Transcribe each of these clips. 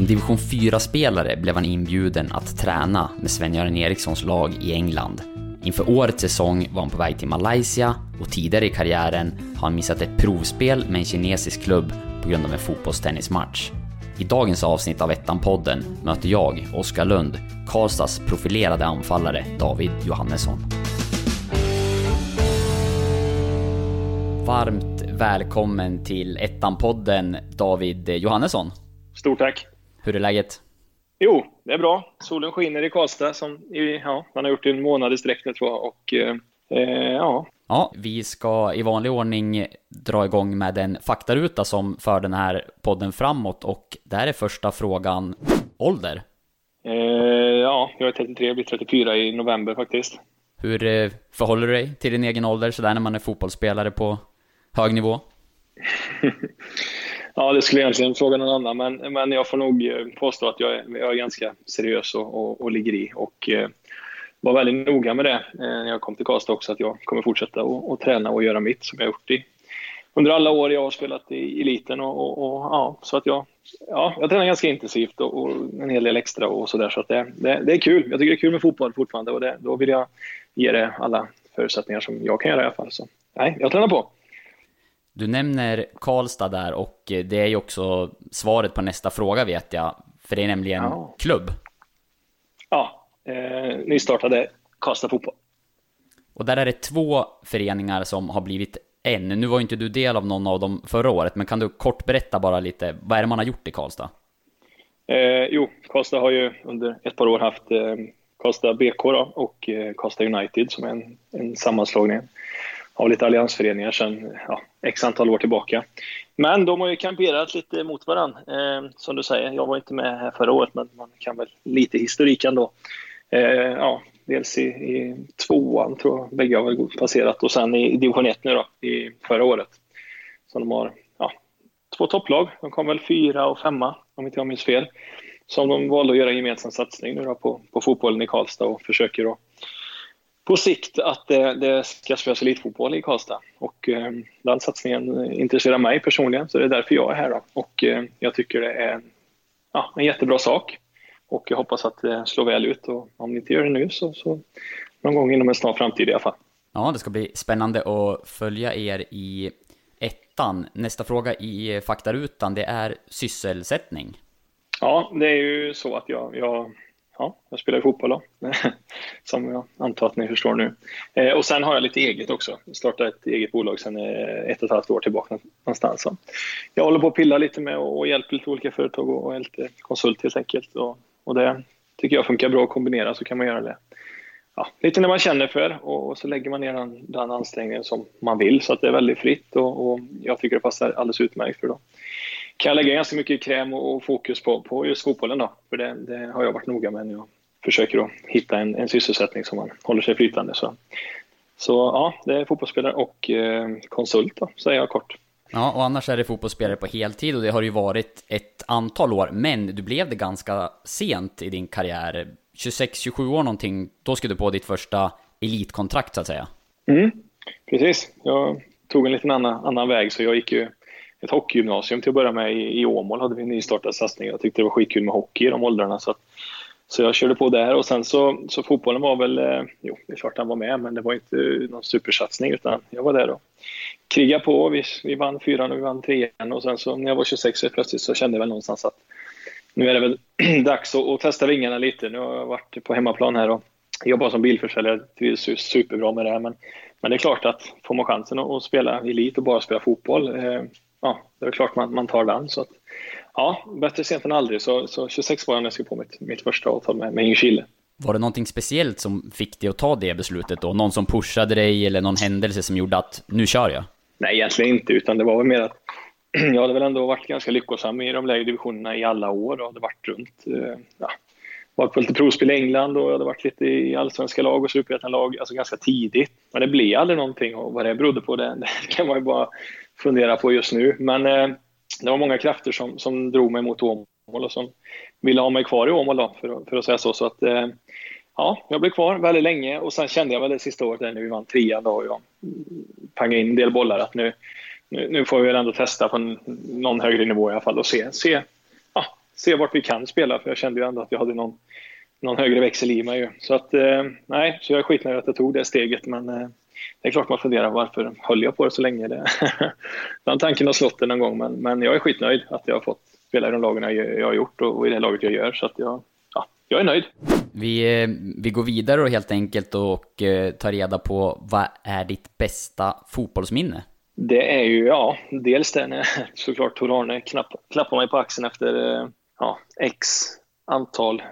Som division 4-spelare blev han inbjuden att träna med Sven-Göran Erikssons lag i England. Inför årets säsong var han på väg till Malaysia och tidigare i karriären har han missat ett provspel med en kinesisk klubb på grund av en fotbollstennismatch. I dagens avsnitt av Ettan-podden möter jag, Oskar Lund, Karlstads profilerade anfallare David Johannesson. Varmt välkommen till Ettan-podden David Johannesson. Stort tack. Hur är läget? Jo, det är bra. Solen skiner i Karlstad som ja, man har gjort i en månad i sträck nu tror jag. Och, eh, ja. ja, vi ska i vanlig ordning dra igång med en faktaruta som för den här podden framåt och där är första frågan ålder. Eh, ja, jag är 33, blir 34 i november faktiskt. Hur eh, förhåller du dig till din egen ålder sådär när man är fotbollsspelare på hög nivå? ja, det skulle egentligen fråga någon annan, men, men jag får nog eh, påstå att jag är, jag är ganska seriös och, och, och ligger i. Och eh, var väldigt noga med det eh, när jag kom till Karlstad också, att jag kommer fortsätta att träna och göra mitt som jag gjort i, under alla år jag har spelat i eliten. Och, och, och, ja, så att jag, ja, jag tränar ganska intensivt och, och en hel del extra och sådär. Så att det, det, det, är kul. Jag tycker det är kul med fotboll fortfarande och det, då vill jag ge det alla förutsättningar som jag kan göra i alla fall. Så nej, jag tränar på. Du nämner Karlstad där och det är ju också svaret på nästa fråga vet jag. För det är nämligen ja. klubb. Ja, eh, nystartade Karlstad Fotboll. Och där är det två föreningar som har blivit en. Nu var ju inte du del av någon av dem förra året, men kan du kort berätta bara lite, vad är det man har gjort i Karlstad? Eh, jo, Karlstad har ju under ett par år haft eh, Karlstad BK då, och eh, Karlstad United som är en, en sammanslagning av lite alliansföreningar sedan ja, x antal år tillbaka. Men de har ju kamperat lite mot varandra, eh, som du säger. Jag var inte med här förra året, men man kan väl lite historik ändå. Eh, ja, dels i, i tvåan, tror jag bägge har väl passerat, och sen i division 1 nu då, i förra året. Så de har ja, två topplag. De kom väl fyra och femma, om inte jag minns fel. Som de valde att göra en gemensam satsning nu då på, på fotbollen i Karlstad och försöker då på sikt att det, det ska spelas elitfotboll i Karlstad. Och eh, den satsningen intresserar mig personligen, så det är därför jag är här. Då. Och eh, jag tycker det är ja, en jättebra sak. Och jag hoppas att det slår väl ut. Och om ni inte gör det nu så, så någon gång inom en snar framtid i alla fall. Ja, det ska bli spännande att följa er i ettan. Nästa fråga i faktarutan, det är sysselsättning. Ja, det är ju så att jag, jag ja, jag spelar fotboll då, som jag antar att ni förstår nu. Eh, och sen har jag lite eget också. Jag startade ett eget bolag sen eh, ett och ett halvt år tillbaka någonstans. Så jag håller på att pilla lite med och hjälper lite olika företag och är lite konsult helt enkelt. Och, och det tycker jag funkar bra att kombinera så kan man göra det ja, lite när man känner för och, och så lägger man ner den, den ansträngningen som man vill så att det är väldigt fritt och, och jag tycker det passar alldeles utmärkt för då kan jag lägga ganska mycket kräm och fokus på, på just fotbollen då. För det, det har jag varit noga med när jag försöker att hitta en, en sysselsättning som man håller sig flytande. Så, så ja, det är fotbollsspelare och eh, konsult då, säger jag kort. Ja, och annars är det fotbollsspelare på heltid och det har ju varit ett antal år, men du blev det ganska sent i din karriär. 26-27 år någonting, då skulle du på ditt första elitkontrakt så att säga. Mm, precis. Jag tog en liten annan, annan väg, så jag gick ju ett hockeygymnasium till att börja med i, i Åmål hade vi en nystartad satsning. Jag tyckte det var skitkul med hockey i de åldrarna. Så, att, så jag körde på där och sen så, så fotbollen var väl, eh, jo det är klart han var med men det var inte eh, någon supersatsning utan jag var där och krigade på. Vi, vi vann fyran och vi vann trean och sen så när jag var 26 så plötsligt så kände jag väl någonstans att nu är det väl dags att, att, testa vingarna lite. Nu har jag varit på hemmaplan här och jobbat som bilförsäljare, trivs superbra med det här men, men det är klart att får man chansen att, spela elit och bara spela fotboll eh, ja, det är klart man, man tar den. Så att, ja, bättre sent än aldrig. Så, så 26 var jag när jag skrev på mitt, mitt första avtal med, med Ljungskile. Var det någonting speciellt som fick dig att ta det beslutet då? Någon som pushade dig eller någon händelse som gjorde att nu kör jag? Nej, egentligen inte, utan det var väl mer att jag hade väl ändå varit ganska lyckosam i de lägre divisionerna i alla år och hade varit runt, eh, ja, varit på lite provspel i England och jag hade varit lite i allsvenska lag och superettan-lag, alltså ganska tidigt. Men det blev aldrig någonting och vad det berodde på, det, det kan man ju bara fundera på just nu. Men eh, det var många krafter som, som drog mig mot Åmål och som ville ha mig kvar i Åmål då, för, för att säga så. så att, eh, ja, jag blev kvar väldigt länge och sen kände jag väl det sista året när vi vann trean då och jag pangade in en del bollar att nu, nu, nu får vi väl ändå testa på en, någon högre nivå i alla fall och se, se, ja, se vart vi kan spela, för jag kände ju ändå att jag hade någon, någon högre växel i mig. Ju. Så att, eh, nej, så jag är skitnöjd att jag tog det steget, men eh, det är klart man funderar varför höll jag på det så länge? Det, den tanken har slått en gång, men, men jag är skitnöjd att jag har fått spela i de lagen jag, jag har gjort och, och i det laget jag gör. Så att jag, ja, jag är nöjd. Vi, vi går vidare och helt enkelt och eh, tar reda på vad är ditt bästa fotbollsminne? Det är ju, ja, dels det när såklart Tor-Arne klappar mig på axeln efter eh, ja, X antal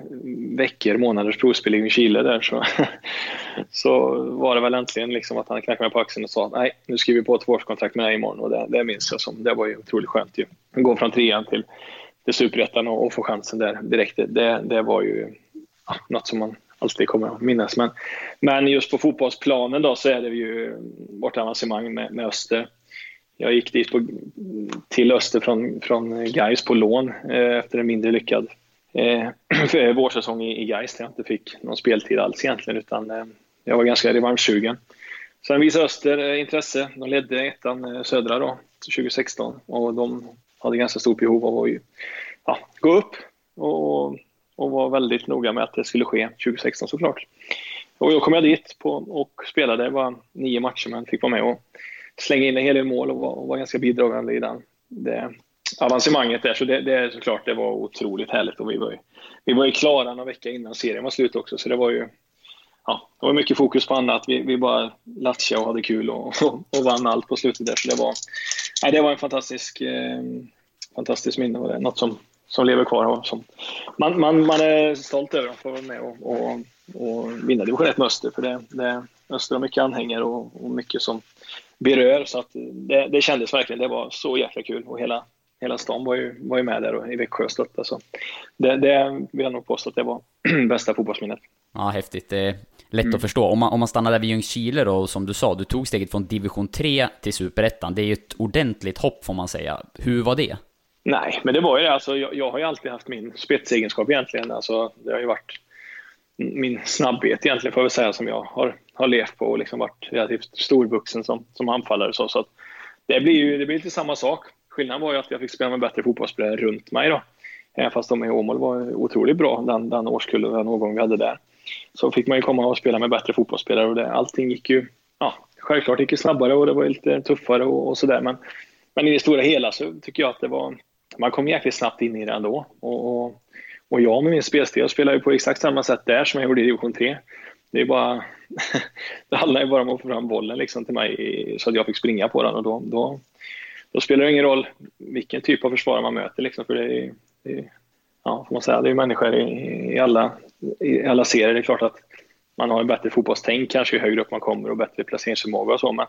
veckor, månaders provspelning i Chile där så, så var det väl äntligen liksom att han knackade mig på axeln och sa nej, nu skriver vi på ett tvåårskontrakt med dig imorgon och det, det minns jag som, det var ju otroligt skönt ju. Gå från trean till, till superettan och, och få chansen där direkt, det, det var ju ja, något som man alltid kommer att minnas. Men, men just på fotbollsplanen då så är det ju vårt avancemang med, med Öster. Jag gick dit på, till Öster från, från Gais på lån eh, efter en mindre lyckad eh, vårsäsong i, i Gais där jag inte fick någon speltid alls egentligen utan eh, jag var ganska revanschsugen. Sen visade Öster eh, intresse. De ledde ettan eh, södra då, 2016 och de hade ganska stort behov av att ja, gå upp och, och var väldigt noga med att det skulle ske 2016 såklart. Och då kom jag dit på, och spelade, det var nio matcher men fick vara med och slänga in en hel del mål och var, och var ganska bidragande i den, det avancemanget där. Så det, det är såklart, det var otroligt härligt och vi var ju, vi var ju klara några vecka innan serien var slut också så det var ju ja, det var mycket fokus på annat. Vi, vi bara latchade och hade kul och, och, och vann allt på slutet där. Så det var, ja, det var en fantastisk, eh, fantastisk minne och det är något som, som lever kvar. Och som, man, man, man är stolt över att få vara med och, och, och vinna division 1 med Öster. För det, det, Öster har mycket anhängare och, och mycket som berör. Så att det, det kändes verkligen. Det var så jäkla kul. Och hela, hela stan var ju, var ju med där och i Växjö och stöttade. Så det, det vill jag nog påstå att det var bästa fotbollsminnet. Ja, häftigt. Det är lätt mm. att förstå. Om man, om man stannar där vid Ljungskile då, som du sa, du tog steget från division 3 till superettan. Det är ju ett ordentligt hopp får man säga. Hur var det? Nej, men det var ju det. Alltså, jag, jag har ju alltid haft min spetsegenskap egentligen. Alltså, det har ju varit min snabbhet egentligen, får jag väl säga, som jag har, har levt på och liksom varit relativt storvuxen som, som anfallare. Så, så att det blir ju det blir lite samma sak. Skillnaden var ju att jag fick spela med bättre fotbollsspelare runt mig då. Även fast de i Åmål var otroligt bra den, den årskullen, den årgång vi hade där. Så fick man ju komma och spela med bättre fotbollsspelare och det, allting gick ju, ja, självklart gick det snabbare och det var lite tuffare och, och sådär. Men, men i det stora hela så tycker jag att det var, man kom jäkligt snabbt in i det ändå. Och, och, och jag med min spelstil, jag spelar ju på exakt samma sätt där som jag gjorde i division 3. Det är bara, det handlar ju bara om att få fram bollen liksom till mig så att jag fick springa på den och då, då, då spelar det ingen roll vilken typ av försvarare man möter liksom, för det är, det är ja, får man säga, det är människor i, i, alla, i alla serier. Det är klart att man har en bättre fotbollstänk kanske ju högre upp man kommer och bättre placeringsförmåga och så. Men,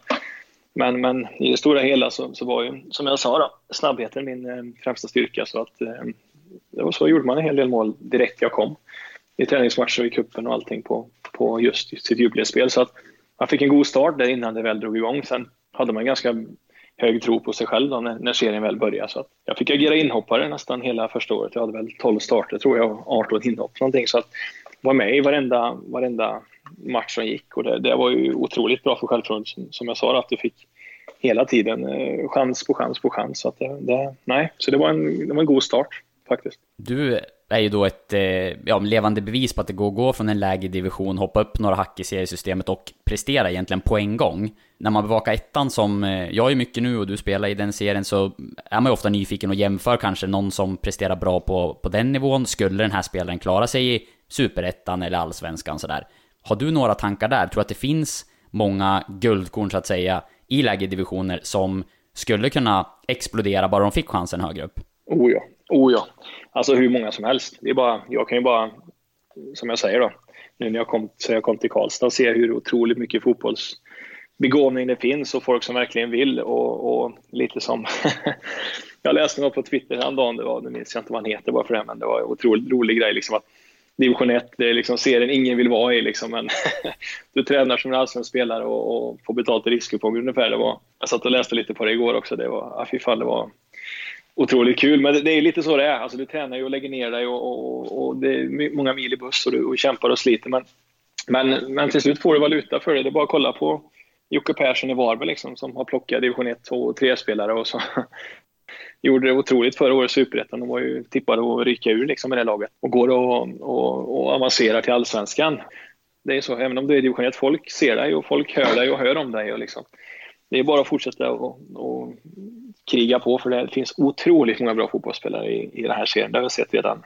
men, men i det stora hela så, så var ju, som jag sa, då, snabbheten min eh, främsta styrka. Så att, eh, det var så gjorde man en hel del mål direkt jag kom. I träningsmatcher och i kuppen och allting på, på just sitt jubileumsspel. Så att man fick en god start där innan det väl drog igång. Sen hade man ganska hög tro på sig själv då, när, när serien väl började. Så jag fick agera inhoppare nästan hela första året. Jag hade väl 12 starter tror jag och 18 inhopp någonting. Så att var med i varenda, varenda match som gick och det, det var ju otroligt bra för självförtroendet som, som jag sa att du fick hela tiden eh, chans på chans på chans. Så, att det, det, nej, så det, var en, det var en god start faktiskt. Du är ju då ett eh, ja, levande bevis på att det går att gå från en lägre division, hoppa upp några hack i seriesystemet och prestera egentligen på en gång. När man bevakar ettan som eh, jag är mycket nu och du spelar i den serien så är man ju ofta nyfiken och jämför kanske någon som presterar bra på, på den nivån. Skulle den här spelaren klara sig i superettan eller allsvenskan sådär? Har du några tankar där? Tror att det finns många guldkorn så att säga i lägre divisioner som skulle kunna explodera bara de fick chansen högre upp? Oh ja, oh ja. Alltså hur många som helst. Det är bara, jag kan ju bara, som jag säger då, nu när jag kom, så jag kom till Karlstad, se hur otroligt mycket fotbollsbegåvning det finns och folk som verkligen vill och, och lite som jag läste något på Twitter häromdagen, det var, nu minns jag inte vad han heter bara för det, men det var en otroligt rolig grej liksom att division 1, det är liksom serien ingen vill vara i liksom, men du tränar som en allsvensk spelare och, och får betalt i riskkuponger ungefär. Det var, jag satt och läste lite på det igår också, det var, ja, fy fan, det var otroligt kul. Men det, är lite så det är. Alltså, du tränar ju och lägger ner dig och, och, och det är många mil i buss och du och kämpar och sliter. Men, men, men till slut får du valuta för det. Det är bara att kolla på Jocke Persson i Varberg liksom, som har plockat division 1, 2 och 3-spelare och så gjorde det otroligt förra året i Superettan. De var ju tippade att rycka ur liksom med det laget och går och, och, och avancerar till Allsvenskan. Det är så, även om du är division 1, folk ser dig och folk hör dig och hör om dig. Och liksom. Det är bara att fortsätta och, och kriga på för det finns otroligt många bra fotbollsspelare i, i den här serien. Det har vi sett redan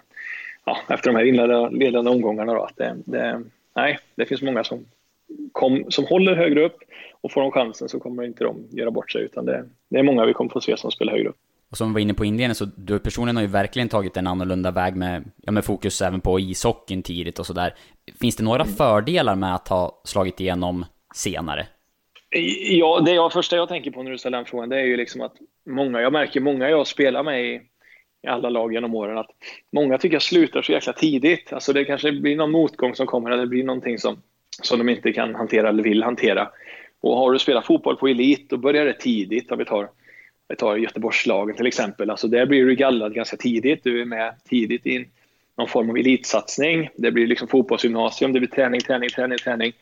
ja, efter de här inledande omgångarna. Då, att det, det, nej, det finns många som, kom, som håller högre upp och får de chansen så kommer inte de göra bort sig utan det, det är många vi kommer få se som spelar högre upp. Och som vi var inne på inledningen så du personligen har ju verkligen tagit en annorlunda väg med, ja, med fokus även på ishockeyn tidigt och sådär. Finns det några fördelar med att ha slagit igenom senare? Ja, det jag, första jag tänker på när du ställer den frågan det är ju liksom att många, jag märker många jag spelar med i, i alla lag genom åren att många tycker jag slutar så jäkla tidigt. Alltså det kanske blir någon motgång som kommer eller det blir någonting som, som de inte kan hantera eller vill hantera. Och har du spelat fotboll på elit, då börjar det tidigt. Om vi tar, vi tar Göteborgslagen till exempel. Alltså där blir du gallrad ganska tidigt. Du är med tidigt i någon form av elitsatsning. Det blir liksom fotbollsgymnasium, det blir träning, träning, träning, träning.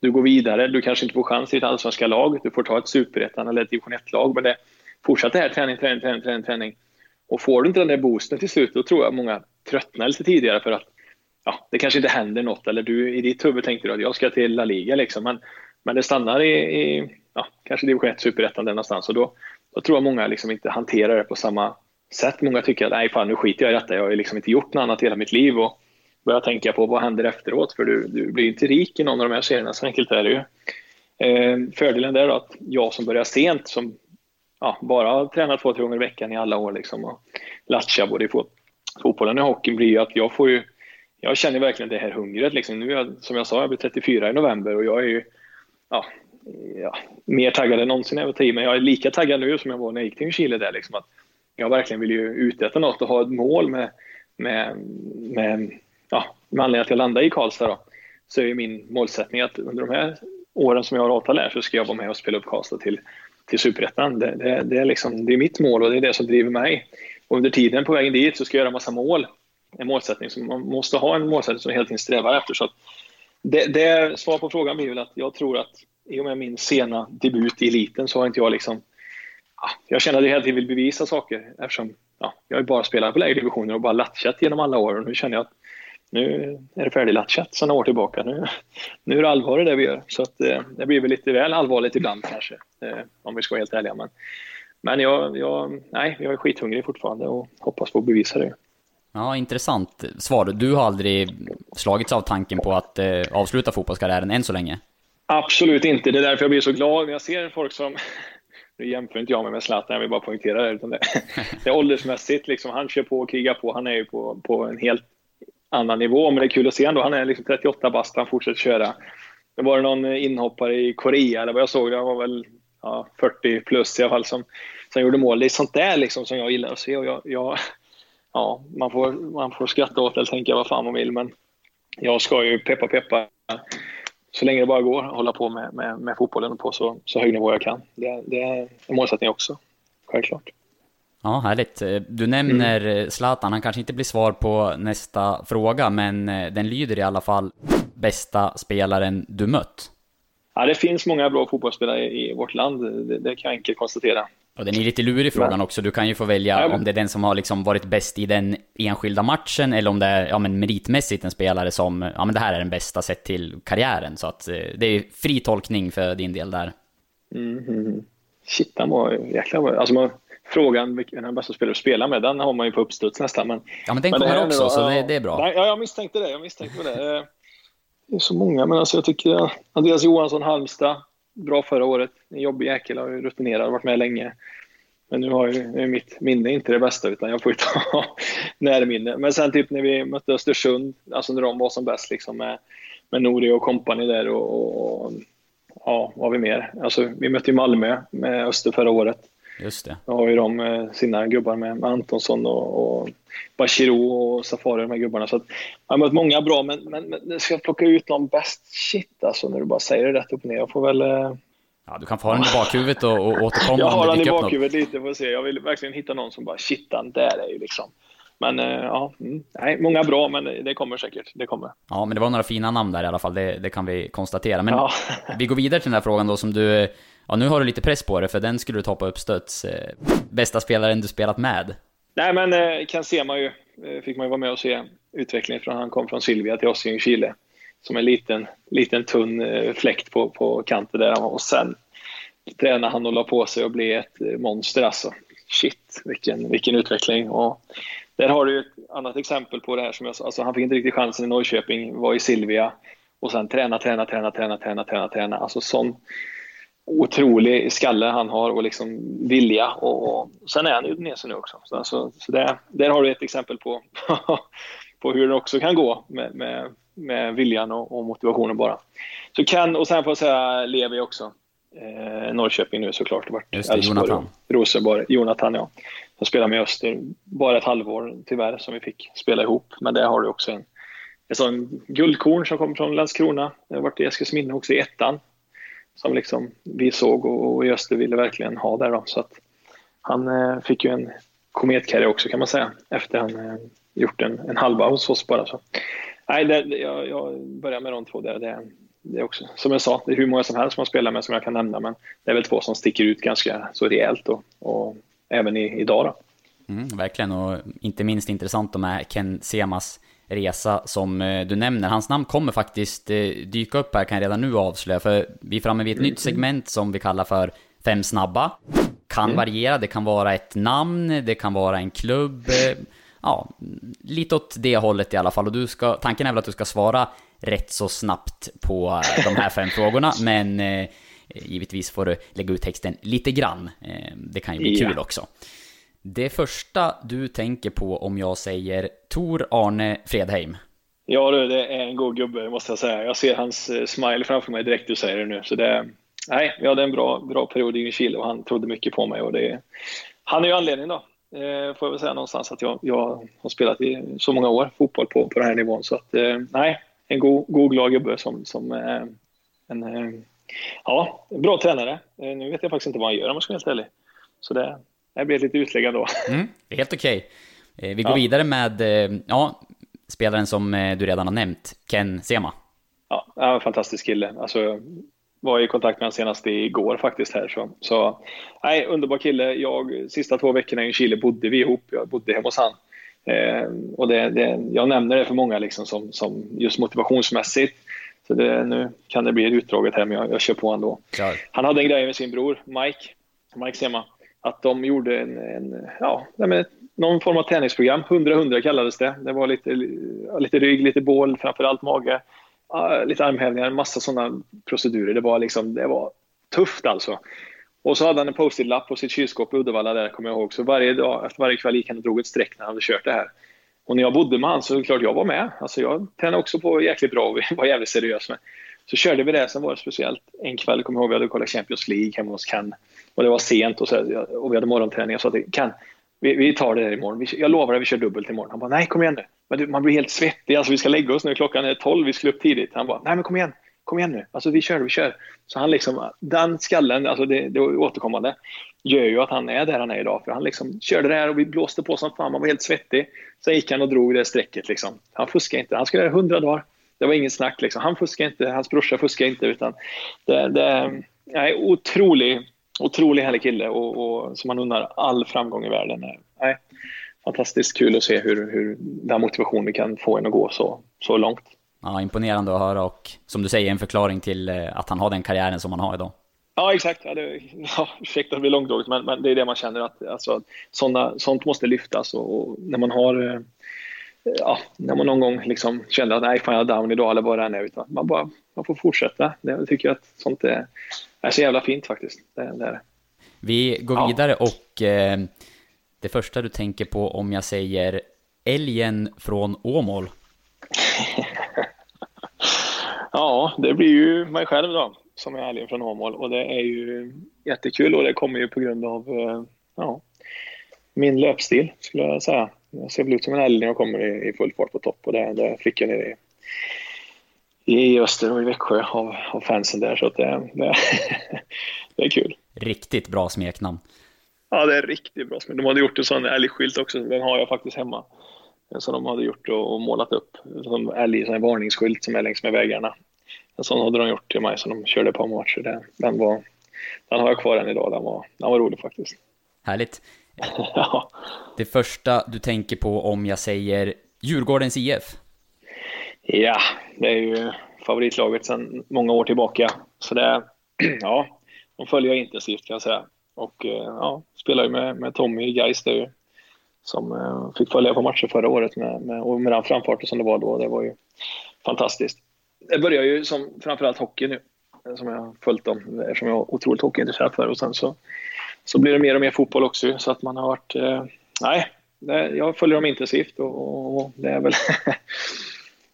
Du går vidare, du kanske inte får chans i ett allsvenska lag. Du får ta ett superettan eller ett division 1-lag. Men det fortsätter här, träning, träning, träning, träning, träning. Och får du inte den där boosten till slut, då tror jag många tröttnar lite tidigare för att ja, det kanske inte händer något. Eller du i ditt huvud tänkte du att jag ska till La Liga liksom. Men men det stannar i, i ja, kanske division 1, superettan där någonstans. Och då, då tror jag många liksom inte hanterar det på samma sätt. Många tycker att nej fan nu skiter jag i detta. Jag har liksom inte gjort något annat i hela mitt liv. Och Börja tänka på vad händer efteråt. För du, du blir inte rik i någon av de här serierna. Så enkelt är det ju. Eh, fördelen där är att jag som börjar sent, som ja, bara tränar två, tre gånger i veckan i alla år liksom, och latchar både i fotbollen och hockeyn blir ju att jag får ju jag känner verkligen det här hungret. Liksom. Nu är jag, som jag sa, jag blir 34 i november och jag är ju ja, ja, mer taggad än någonsin över tid. Men jag är lika taggad nu som jag var när jag gick till Chile. Där, liksom, att jag verkligen vill ju uträtta något och ha ett mål med, med, med, ja, med anledning att jag landade i Karlstad. Då, så är min målsättning att under de här åren som jag har avtal här så ska jag vara med och spela upp Karlstad till, till Superettan. Det, det, det, är liksom, det är mitt mål och det är det som driver mig. Och under tiden på vägen dit så ska jag göra massa mål. En målsättning som man måste ha en målsättning som hela tiden strävar efter. Så att det, det, svar på frågan blir väl att jag tror att i och med min sena debut i eliten så har inte jag liksom... Ja, jag känner att jag hela tiden vill bevisa saker eftersom ja, jag har bara spelat på lägre divisioner och bara latchat genom alla år. Och nu känner jag att nu är det färdiglatchat sedan några år tillbaka. Nu, nu är det allvar i det vi gör. Så att, eh, det blir väl lite väl allvarligt ibland kanske, eh, om vi ska vara helt ärliga. Men, men jag, jag, nej, jag är skithungrig fortfarande och hoppas på att bevisa det. Ja, intressant svar. Du har aldrig slagits av tanken på att eh, avsluta fotbollskarriären än så länge? Absolut inte. Det är därför jag blir så glad när jag ser folk som... Nu jämför inte jag mig med Zlatan, jag vill bara poängtera det. Utan det, det är åldersmässigt, liksom, han kör på och krigar på. Han är ju på, på en helt annan nivå, men det är kul att se ändå. Han är liksom 38 bast, han fortsätter köra. Det var någon inhoppare i Korea, eller vad jag såg, han var väl ja, 40 plus i alla fall, som, som gjorde mål. Det är sånt där liksom som jag gillar att se. Och jag, jag, ja, man får, man får skratta åt det eller tänka vad fan man vill, men jag ska ju peppa peppa så länge det bara går hålla på med, med, med fotbollen på så, så hög nivå jag kan. Det, det är en målsättning också, självklart. Ja, härligt. Du nämner mm. Zlatan, han kanske inte blir svar på nästa fråga, men eh, den lyder i alla fall bästa spelaren du mött? Ja, det finns många bra fotbollsspelare i vårt land, det, det kan jag enkelt konstatera. Och den är lite lurig frågan också. Du kan ju få välja ja, om det är den som har liksom varit bäst i den enskilda matchen eller om det är ja, men meritmässigt en spelare som, ja men det här är den bästa sett till karriären. Så att eh, det är fri tolkning för din del där. Mm, mm. Shit, han var jäkla bra. Alltså man, frågan vilken är den bästa spelare att spela med, den har man ju på uppstuds nästan. Men, ja, men den men kommer också, så det, det, är bra. ja, jag misstänkte det. Jag misstänkte det. Eh, det är så många, men alltså jag tycker Andreas Johansson, Halmstad, bra förra året. En jobbig jäkel, har ju rutinerad, varit med länge. Men nu har ju mitt minne inte det bästa, utan jag får ju ta närminne. Men sen typ när vi mötte Östersund, alltså när de var som bäst liksom med, med Nori och kompani där och, och, ja, vad har vi mer? Alltså vi mötte ju Malmö med Öster förra året. Just det. Då har ju de eh, sina gubbar med, Antonsson och, och Bachirou och Safari, de här gubbarna. Så att, jag har mött många bra, men, men, men ska jag plocka ut någon bäst? Shit alltså, när du bara säger det rätt upp och ner. Jag får väl... Eh... Ja, du kan få ha den i bakhuvudet och, och återkomma Jag har den i bakhuvudet lite, får se. Jag vill verkligen hitta någon som bara, shit, den där är ju liksom... Men eh, ja, mm, nej, många bra, men det kommer säkert. Det kommer. Ja, men det var några fina namn där i alla fall, det, det kan vi konstatera. Men ja. vi går vidare till den här frågan då som du Ja, nu har du lite press på dig, för den skulle du ta på uppstuds. Eh, bästa spelaren du spelat med? Nej, men eh, kan se man ju. Eh, fick man ju vara med och se utvecklingen från han kom från Silvia till oss i Chile. Som en liten, liten tunn fläkt på, på kanten där. Och sen tränade han och la på sig och blev ett monster alltså. Shit, vilken, vilken utveckling. Och där har du ett annat exempel på det här som jag sa. Alltså, han fick inte riktigt chansen i Norrköping, var i Silvia och sen träna, träna, träna, träna, träna, träna, träna. Alltså sån otrolig skalle han har och liksom vilja. Och, och sen är han ju Udinese nu också. Så, alltså, så det, där har du ett exempel på, på hur det också kan gå med, med, med viljan och, och, motivationen bara. Så kan, och sen får jag säga Levi också. Eh, Norrköping nu såklart. Just det, Jonathan. Rosenborg. Jonathan, ja. Som spelar med Öster. Bara ett halvår tyvärr som vi fick spela ihop. Men där har du också en, en sån guldkorn som kommer från Landskrona. Det har varit i Eskilsminne också i ettan som liksom vi såg och, och Öster ville verkligen ha där. Då. Så att han eh, fick ju en kometkarriär också kan man säga efter han eh, gjort en, en halva hos oss bara. Så. Nej, det, jag, jag börjar med de två där. Det, det är också, som jag sa, det är hur många som helst som man spelar med som jag kan nämna men det är väl två som sticker ut ganska så rejält och, och även i, idag. Då. Mm, verkligen, och inte minst intressant med Ken Semas resa som eh, du nämner. Hans namn kommer faktiskt eh, dyka upp här, kan jag redan nu avslöja, för vi är framme vid ett mm. nytt segment som vi kallar för Fem snabba. Kan mm. variera, det kan vara ett namn, det kan vara en klubb, eh, ja, lite åt det hållet i alla fall. Och du ska, tanken är väl att du ska svara rätt så snabbt på de här fem frågorna, men givetvis får du lägga ut texten lite grann. Det kan ju bli ja. kul också. Det första du tänker på om jag säger Tor Arne Fredheim? Ja du, det är en god gubbe måste jag säga. Jag ser hans eh, smile framför mig direkt du säger det nu. Så det, nej, vi hade en bra, bra period i Chile och han trodde mycket på mig. Och det, han är ju anledningen då, eh, får jag väl säga någonstans, att jag, jag har spelat i så många år fotboll på, på den här nivån. Så att, eh, nej, en god, god glad gubbe som, som eh, en eh, ja, bra tränare. Eh, nu vet jag faktiskt inte vad han gör om jag ska vara helt ärlig. Så det, det blir lite utlägg då. Mm, helt okej. Okay. Vi går ja. vidare med ja, spelaren som du redan har nämnt, Ken Sema. Ja, en fantastisk kille. Alltså, var i kontakt med honom senast igår faktiskt här. Så, så nej, underbar kille. Jag, sista två veckorna i Chile bodde vi ihop. Jag bodde hemma hos han. Eh, och det, det, jag nämner det för många liksom som, som just motivationsmässigt. Så det, nu kan det bli utdraget här, men jag, jag kör på ändå. Ja. Han hade en grej med sin bror Mike, Mike Sema, att de gjorde en, en ja, någon form av träningsprogram. 100-100 kallades det. Det var lite, lite rygg, lite bål, framförallt mage, ah, lite armhävningar, massa sådana procedurer. Det var, liksom, det var tufft alltså. Och så hade han en post-it-lapp på sitt kylskåp i Uddevalla där, kommer jag ihåg. Så varje dag, efter varje kväll gick han och drog ett streck när han hade kört det här. Och när jag bodde med honom så är det klart jag var med. Alltså jag tränade också på jäkligt bra och var jävligt seriös med. Så körde vi det, sen var det speciellt en kväll, kommer jag ihåg, vi hade kollat Champions League hemma hos Ken. Och det var sent och, så, och vi hade morgonträning. Jag sa till Ken, vi, vi tar det där imorgon. jag lovar att vi kör dubbelt imorgon. Han bara, nej kom igen nu. Men du, man blir helt svettig. Alltså vi ska lägga oss nu. Klockan är 12, vi skulle upp tidigt. Han bara, nej men kom igen. Kom igen nu. Alltså vi kör, vi kör. Så han liksom, den skallen, alltså det, det återkommande, gör ju att han är där han är idag. För han liksom körde det här och vi blåste på som fan. Man var helt svettig. Sen gick han och drog det strecket liksom. Han fuskade inte. Han skulle göra 100 dagar. Det var inget snack liksom. Han fuskade inte. Hans brorsa fuskade inte. Utan det, det nej, otrolig, otrolig härlig kille och, och som man undrar all framgång i världen. Nej, fantastiskt kul att se hur, hur den motivationen kan få en att gå så, så långt. Ja, imponerande att höra och som du säger en förklaring till eh, att han har den karriären som han har idag. Ja, exakt. Ja, det, ja, ursäkta att det blir långdraget, men, men det är det man känner att alltså, såna, sånt måste lyftas. Och, och, när man har eh, ja, när man någon gång liksom känner att nej, fan jag är down idag eller vad det än är. Utan man, bara, man får fortsätta. Jag tycker att sånt är, är så jävla fint faktiskt. Det, det är Vi går ja. vidare och eh, det första du tänker på om jag säger älgen från Åmål? ja, det blir ju mig själv då, som är älgen från Åmål. Och det är ju jättekul och det kommer ju på grund av eh, ja, min löpstil, skulle jag säga. Jag ser väl ut som en älg när jag kommer i, i full fart på topp och det, det fick jag nere i, i Öster och i Växjö av, av fansen där. Så att det, det, det är kul. Riktigt bra smeknamn. Ja, det är riktigt bra smeknamn. De hade gjort en sån älgskylt också, den har jag faktiskt hemma. Som de hade gjort och, målat upp. Som älg, sån varningsskylt som är längs med vägarna. En sån hade de gjort till mig som de körde på matcher. Den, den var den har jag kvar än idag. Den var, den var rolig faktiskt. Härligt. ja. Det första du tänker på om jag säger Djurgårdens IF? Ja, det är ju favoritlaget sedan många år tillbaka. Så det, ja, de följer jag intensivt kan jag säga. Och eh, ja, spelar ju med, med Tommy i Gais där som eh, fick följa på matcher förra året med, med, och med den framfarten som det var då. Det var ju fantastiskt. Det börjar ju som framförallt hockey nu, eh, som jag har följt dem, eftersom jag är otroligt hockeyintresserad för. Och sen så, så blir det mer och mer fotboll också, så att man har varit... Eh, nej, det, jag följer dem intensivt och, och det är väl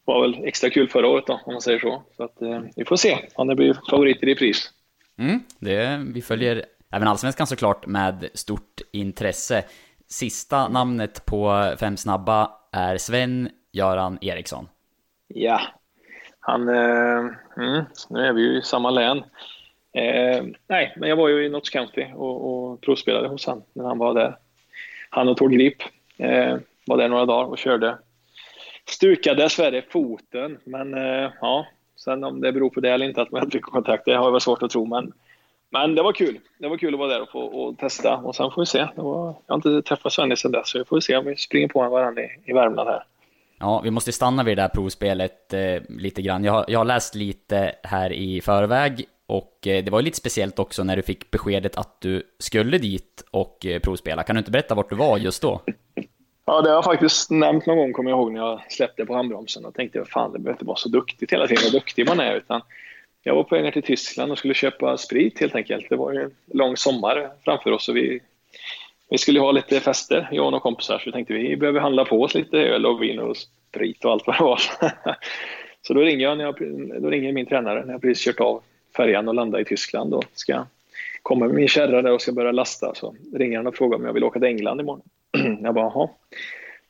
var väl extra kul förra året då, om man säger så. Så att, eh, vi får se om det blir favoriter i pris. Mm, det, vi följer även allsvenskan såklart med stort intresse. Sista namnet på fem snabba är Sven-Göran Eriksson. Ja, han... Eh, mm, nu är vi ju i samma län. Eh, nej, men jag var ju i Notts County och, och provspelade hos han när han var där. Han och Tord Grip eh, var där några dagar och körde. Stukade dessvärre foten, men eh, ja, sen om det beror på det eller inte att man inte fick kontakt, det har jag väl svårt att tro, men men det var kul. Det var kul att vara där och få och testa. Och sen får vi se. Var, jag har inte träffat Svennis sen dess, så vi får se om vi springer på varandra i, i Värmland här. Ja, vi måste stanna vid det där provspelet eh, lite grann. Jag har, jag har läst lite här i förväg och eh, det var ju lite speciellt också när du fick beskedet att du skulle dit och eh, provspela. Kan du inte berätta vart du var just då? Ja, det har jag faktiskt nämnt någon gång, kommer jag ihåg, när jag släppte på handbromsen och tänkte fan, det behöver inte vara så duktigt hela tiden, vad duktig man är, utan jag var på väg ner till Tyskland och skulle köpa sprit helt enkelt. Det var ju en lång sommar framför oss och vi, vi skulle ha lite fester, jag och några kompisar, så vi tänkte vi behöver handla på oss lite öl och vin och sprit och allt vad det var. så då ringer, jag, när jag, då ringer min tränare när jag precis kört av färjan och landat i Tyskland och ska komma med min kärra där och ska börja lasta. Så ringer han och frågar om jag vill åka till England imorgon. jag bara, jaha,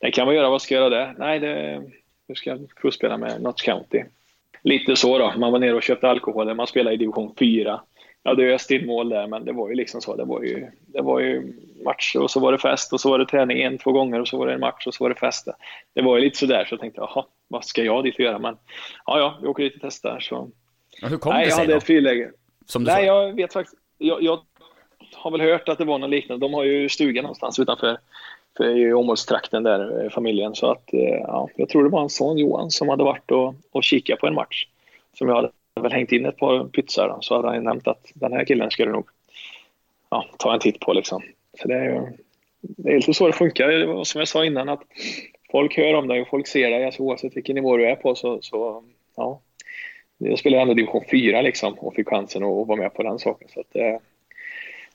det kan man göra, vad ska jag göra där? Nej, det, nu ska jag provspela med Notts County lite så då. Man var nere och köpte alkohol. Man spelade i division 4. Ja, det öste in mål där, men det var ju liksom så. Det var ju, det var ju match och så var det fest och så var det träning en, två gånger och så var det en match och så var det fest. Det var ju lite sådär så jag tänkte, jaha, vad ska jag dit och göra? Men ja, ja, vi åker dit och testar. Så. Ja, hur kom Nej, det sig jag hade då? ett friläge. Som du Nej, sa? jag vet faktiskt. Jag, jag har väl hört att det var något liknande. De har ju stuga någonstans utanför för i Åmålstrakten där, eh, familjen. Så att, eh, ja, jag tror det var en son, Johan, som hade varit och, och kikat på en match som jag hade väl hängt in ett par pytsar så hade han nämnt att den här killen ska du nog ja, ta en titt på. Liksom. Så det är ju det är lite så det funkar. Det var som jag sa innan att folk hör om dig och folk ser dig. Alltså, oavsett vilken nivå du är på så, så ja. Jag spelade ändå division 4 liksom och fick chansen att vara med på den saken. Så att, eh,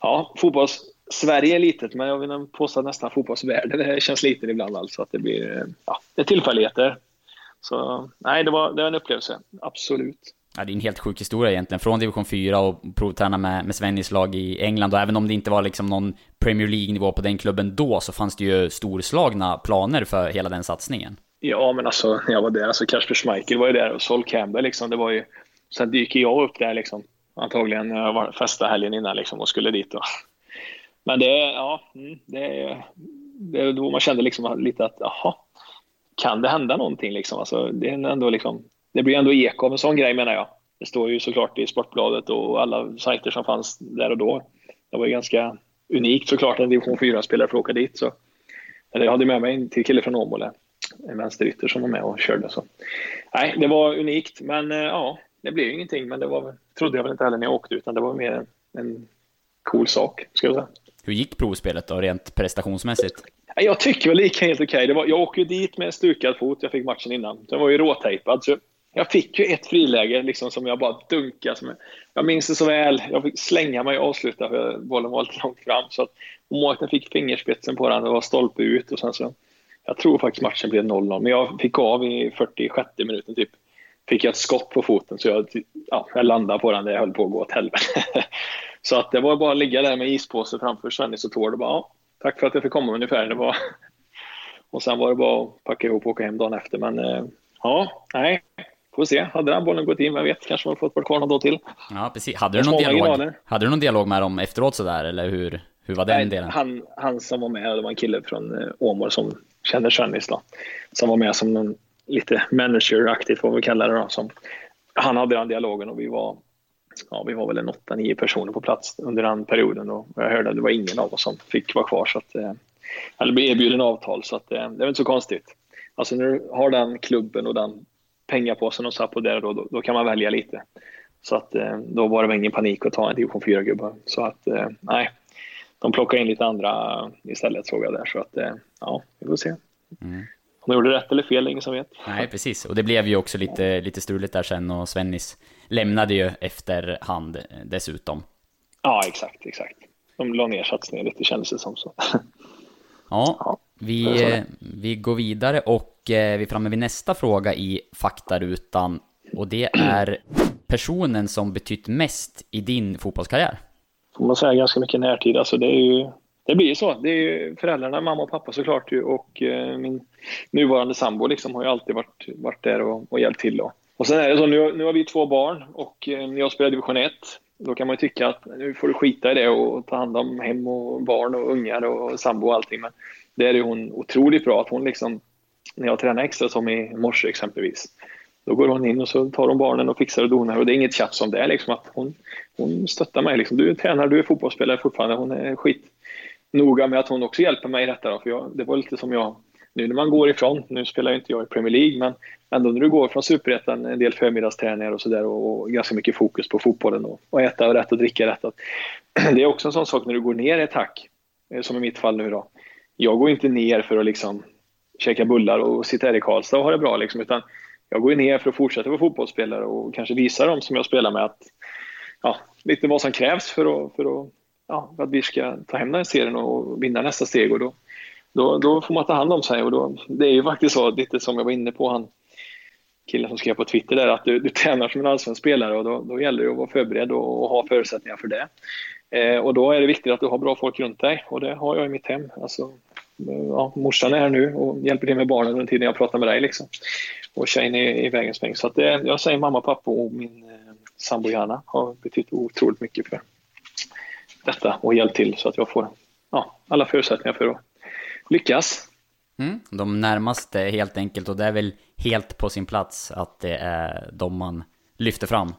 ja, fotbolls Sverige är litet, men jag vill påstå nästan fotbollsvärlden det känns liten ibland. Alltså att det blir ja, det är tillfälligheter. Så nej, det var, det var en upplevelse. Absolut. Ja, det är en helt sjuk historia egentligen. Från division 4 och provträna med, med Svennis lag i England. Och även om det inte var liksom någon Premier League-nivå på den klubben då, så fanns det ju storslagna planer för hela den satsningen. Ja, men alltså när jag var där, alltså Kasper Schmeichel var ju där och Sol Campbell liksom, det var ju... Sen dyker jag upp där liksom, antagligen när jag var festa helgen innan liksom och skulle dit då. Men det, ja, mm, det, det är då man kände liksom lite att, jaha, kan det hända någonting liksom? Alltså, det, är ändå liksom, det blir ändå eko av en sån grej menar jag. Det står ju såklart i Sportbladet och alla sajter som fanns där och då. Det var ju ganska unikt såklart en division 4-spelare får åka dit. Så. Eller jag hade med mig en till kille från Åmål, en vänsterytter som var med och körde. Så. Nej, det var unikt, men eh, ja, det blev ju ingenting. Men det var, trodde jag väl inte heller när jag åkte, utan det var mer en, en cool sak, ska jag säga. Hur gick provspelet då, rent prestationsmässigt? Jag tycker väl det gick helt okej. Okay. Jag åkte dit med stukad fot, jag fick matchen innan. Den var ju råtejpad. Så jag fick ju ett friläge liksom, som jag bara dunkade. Som jag, minns det så väl. Jag fick slänga mig och avsluta för bollen var lite långt fram. Så att målvakten fick fingerspetsen på den, det var stolpe ut och sen så... Jag tror faktiskt matchen blev 0-0, men jag fick av i 46 minuten typ. Fick jag ett skott på foten så jag, ja, jag landade på den där jag höll på att gå åt helvete. så att det var bara att ligga där med ispåse framför Svennis och Tord och bara ja, tack för att jag fick komma ungefär. Det var... Och sen var det bara att packa ihop och åka hem dagen efter. Men eh, ja, nej, får se. Hade den bollen gått in, vem vet, kanske man fått vara kvar någon dag till. Ja, precis. Hade du, någon dialog, hade du någon dialog med dem efteråt sådär, eller hur, hur var den nej, delen? Han, han som var med, det var en kille från eh, Åmål som känner Svennis då. Som var med som någon lite manager-aktigt, vad vi kallar det då. Som, han hade den dialogen och vi var ja, vi var väl en åtta, nio personer på plats under den perioden och jag hörde att det var ingen av oss som fick vara kvar så att, eh, eller blev erbjuden avtal så att, eh, det är inte så konstigt. Alltså när du har den klubben och den pengapåsen och på där då, då, då, kan man välja lite. Så att eh, då var det ingen panik att ta en division 4-gubbe. Så att nej, de plockade in lite andra istället såg jag där. Så att ja, vi får se. Mm. Om de gjorde rätt eller fel, ingen som vet. Nej, precis. Och det blev ju också lite, lite struligt där sen och Svennis lämnade ju efterhand dessutom. Ja, exakt, exakt. De la ner satsningen lite kändes det som så. Ja, ja vi, vi går vidare och eh, vi är framme vid nästa fråga i faktarutan. Och det är personen som betytt mest i din fotbollskarriär? Får man säga ganska mycket närtid. Alltså det är ju det blir ju så. Det är ju föräldrarna, mamma och pappa såklart ju, och eh, min nuvarande sambo liksom har ju alltid varit, varit där och, och hjälpt till. Då. Och sen är det så, nu, nu har vi två barn och eh, när jag spelar division 1 då kan man ju tycka att nu får du skita i det och ta hand om hem och barn och ungar och sambo och allting. Men det är ju hon otroligt bra att hon liksom, när jag tränar extra som i morse exempelvis, då går hon in och så tar hon barnen och fixar och donar och det är inget tjafs om det. Liksom att hon, hon stöttar mig. Liksom. Du är tränare, du är fotbollsspelare fortfarande. Hon är skit noga med att hon också hjälper mig i detta. Då, för jag, det var lite som jag, nu när man går ifrån, nu spelar inte jag i Premier League, men ändå när du går från superettan, en del förmiddagsträningar och sådär och, och, ganska mycket fokus på fotbollen och, och äta rätt och dricka rätt. Att, det är också en sån sak när du går ner ett hack, eh, som i mitt fall nu då. Jag går inte ner för att liksom käka bullar och sitta här i Karlstad och ha det bra liksom, utan jag går ner för att fortsätta vara fotbollsspelare och kanske visa dem som jag spelar med att ja, lite vad som krävs för att, för att ja, för att vi ska ta hem den här serien och vinna nästa steg. Och då, då, då får man ta hand om sig. Och då, det är ju faktiskt så, lite som jag var inne på, han killen som skrev på Twitter där, att du, du tränar som en allsvensk spelare och då, då gäller det att vara förberedd och, och ha förutsättningar för det. Eh, och då är det viktigt att du har bra folk runt dig och det har jag i mitt hem. Alltså, ja, morsan är här nu och hjälper till med barnen under tiden jag pratar med dig. Liksom. Och tjejen är i vägens sväng. Så att det, jag säger mamma, pappa och min eh, sambo Johanna har betytt otroligt mycket för detta och hjälpt till så att jag får ja, alla förutsättningar för att lyckas. Mm, de närmaste helt enkelt och det är väl helt på sin plats att det är de man lyfter fram.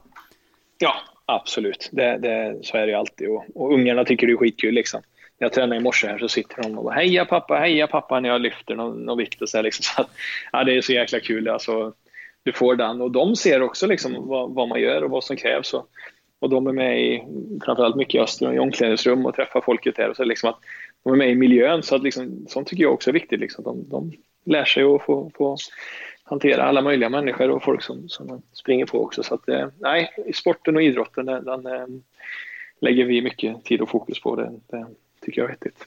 Ja, absolut. Det, det, så är det alltid och, och ungarna tycker det är skitkul liksom. När jag tränar i morse här så sitter de och bara heja pappa, heja pappa när jag lyfter någon, någon vikt och så här, liksom. Så att, ja, det är så jäkla kul alltså. Du får den och de ser också liksom vad, vad man gör och vad som krävs. Och och de är med i, framförallt mycket i Öster, i omklädningsrum och träffar folket där. Och så liksom att de är med i miljön, så att liksom, sånt tycker jag också är viktigt. Liksom. De, de lär sig att få, få hantera alla möjliga människor och folk som, som de springer på också. Så att, eh, nej, sporten och idrotten, den, den eh, lägger vi mycket tid och fokus på. Det, det tycker jag är vettigt.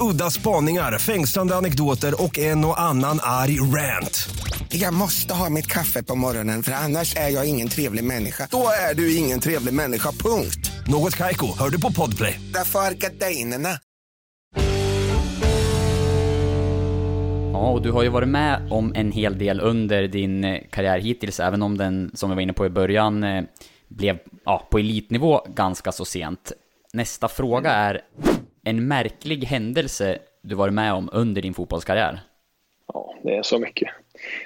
Udda spaningar, fängslande anekdoter och en och annan arg rant. Jag måste ha mitt kaffe på morgonen för annars är jag ingen trevlig människa. Då är du ingen trevlig människa, punkt. Något kajko, hör du på podplay. Därför är gardinerna. Ja, och du har ju varit med om en hel del under din eh, karriär hittills, även om den, som vi var inne på i början, eh, blev ja, på elitnivå ganska så sent. Nästa fråga är en märklig händelse du varit med om under din fotbollskarriär? Ja, det är så mycket.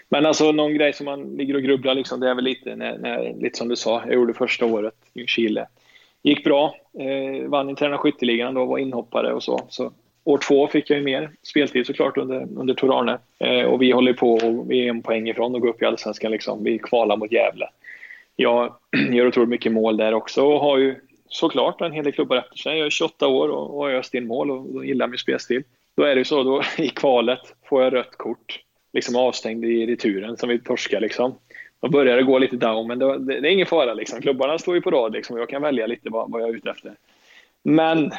Men alltså någon grej som man ligger och grubblar liksom, det är väl lite, när, när, lite som du sa, jag gjorde första året i Chile. Gick bra, eh, vann interna skytteligan då, var inhoppare och så. så År två fick jag ju mer speltid såklart under, under Tor Arne. Eh, och vi håller på och vi är en poäng ifrån att gå upp i Allsvenskan. Liksom. Vi kvalar mot Gävle. Jag gör otroligt mycket mål där också och har ju såklart en hel del klubbar efter sig. Jag är 28 år och, och har öst in mål och, och gillar min spelstil. Då är det ju så, då, i kvalet får jag rött kort. Liksom avstängd i returen som vi torskar liksom. Då börjar det gå lite down, men det, det, det är ingen fara liksom. Klubbarna står ju på rad liksom och jag kan välja lite vad, vad jag är ute efter. Men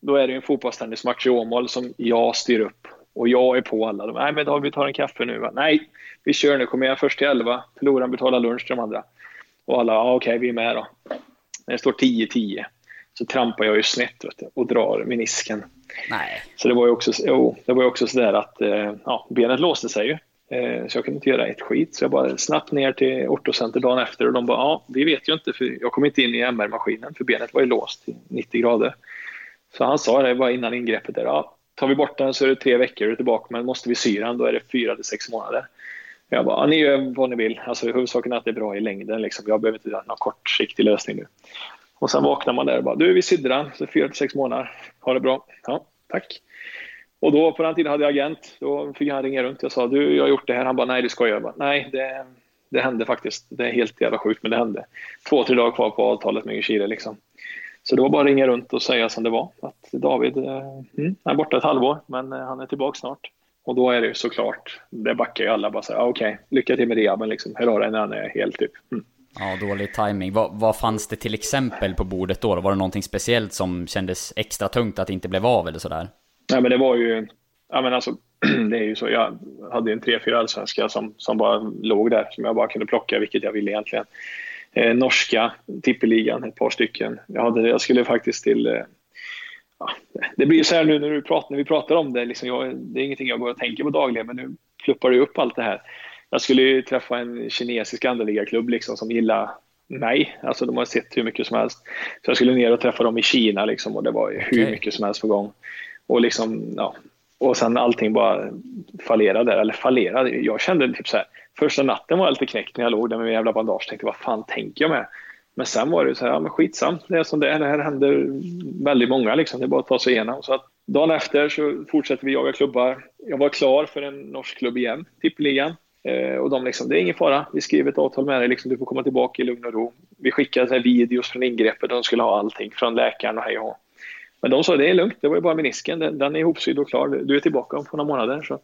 då är det en fotbollstennismatch i Åmål som jag styr upp. Och jag är på alla. De, Nej, men då vi tar en kaffe nu. Va? Nej, vi kör nu. Kommer jag först till elva. Förloraren betalar lunch till de andra. Och alla, ja, okej, vi är med då. När det står 10-10 så trampar jag ju snett du, och drar menisken. Nej. Så det var ju också, jo, det var ju också sådär att eh, ja, benet låste sig ju. Eh, så jag kunde inte göra ett skit. Så jag bara snabbt ner till ortocenter dagen efter och de bara, ja, vi vet ju inte för jag kom inte in i MR-maskinen för benet var ju låst i 90 grader. Så han sa det bara innan ingreppet där, ja, tar vi bort den så är det tre veckor och tillbaka, men måste vi sy den då är det fyra till sex månader. Jag bara, ni gör vad ni vill. Alltså, huvudsaken är att det är bra i längden. Liksom. Jag behöver inte göra någon kortsiktig lösning nu. Och sen vaknar man där och bara, du vi sydde den, så fyra till sex månader. Ha det bra. Ja, tack. Och då på den tiden hade jag agent. Då fick han ringa runt. Jag sa, du jag har gjort det här. Han bara, nej du skojar. Jag bara, nej det, det hände faktiskt. Det är helt jävla sjukt, men det hände. Två, tre dagar kvar på avtalet med Ljungskile liksom. Så det var bara att ringa runt och säga som det var. Att David eh, mm, är borta ett halvår, men eh, han är tillbaka snart. Och då är det såklart, det backar ju alla bara så okej, okay, lycka till med rehaben liksom. Hur har när han är helt typ. Mm. Ja, dålig timing. Vad, vad fanns det till exempel på bordet då? Var det någonting speciellt som kändes extra tungt att det inte blev av eller sådär? Nej, men det var ju, ja men alltså, det är ju så. Jag hade en tre, fyra allsvenska som, som bara låg där, som jag bara kunde plocka vilket jag ville egentligen. Eh, norska tippeligan, ett par stycken. Jag, hade, jag skulle faktiskt till eh, ja, det blir så här nu när, du pratar, när vi pratar om det. Liksom jag, det är ingenting jag går och tänker på dagligen, men nu pluppar det upp allt det här. Jag skulle ju träffa en kinesisk andeliga-klubb liksom, som gillar mig. Alltså de har sett hur mycket som helst. Så jag skulle ner och träffa dem i Kina liksom, och det var hur okay. mycket som helst på gång. Och, liksom, ja, och sen allting bara fallerade. Eller fallerade. Jag kände typ så här, första natten var jag lite knäckt när jag låg där med min jävla bandage. Tänkte vad fan tänker jag med? Men sen var det så här, ja men skitsamt, det är som det är. Det här händer väldigt många liksom. Det är bara att ta sig igenom. Så att dagen efter så fortsätter vi jaga klubbar. Jag var klar för en norsk klubb igen, tippeligan. Eh, och de liksom, det är ingen fara, vi skriver ett avtal med dig, liksom, du får komma tillbaka i lugn och ro. Vi skickade så här, videos från ingreppet, de skulle ha allting från läkaren och hej och Men de sa det är lugnt, det var ju bara menisken, den, den är ihopsydd och klar, du är tillbaka om några månader. Så.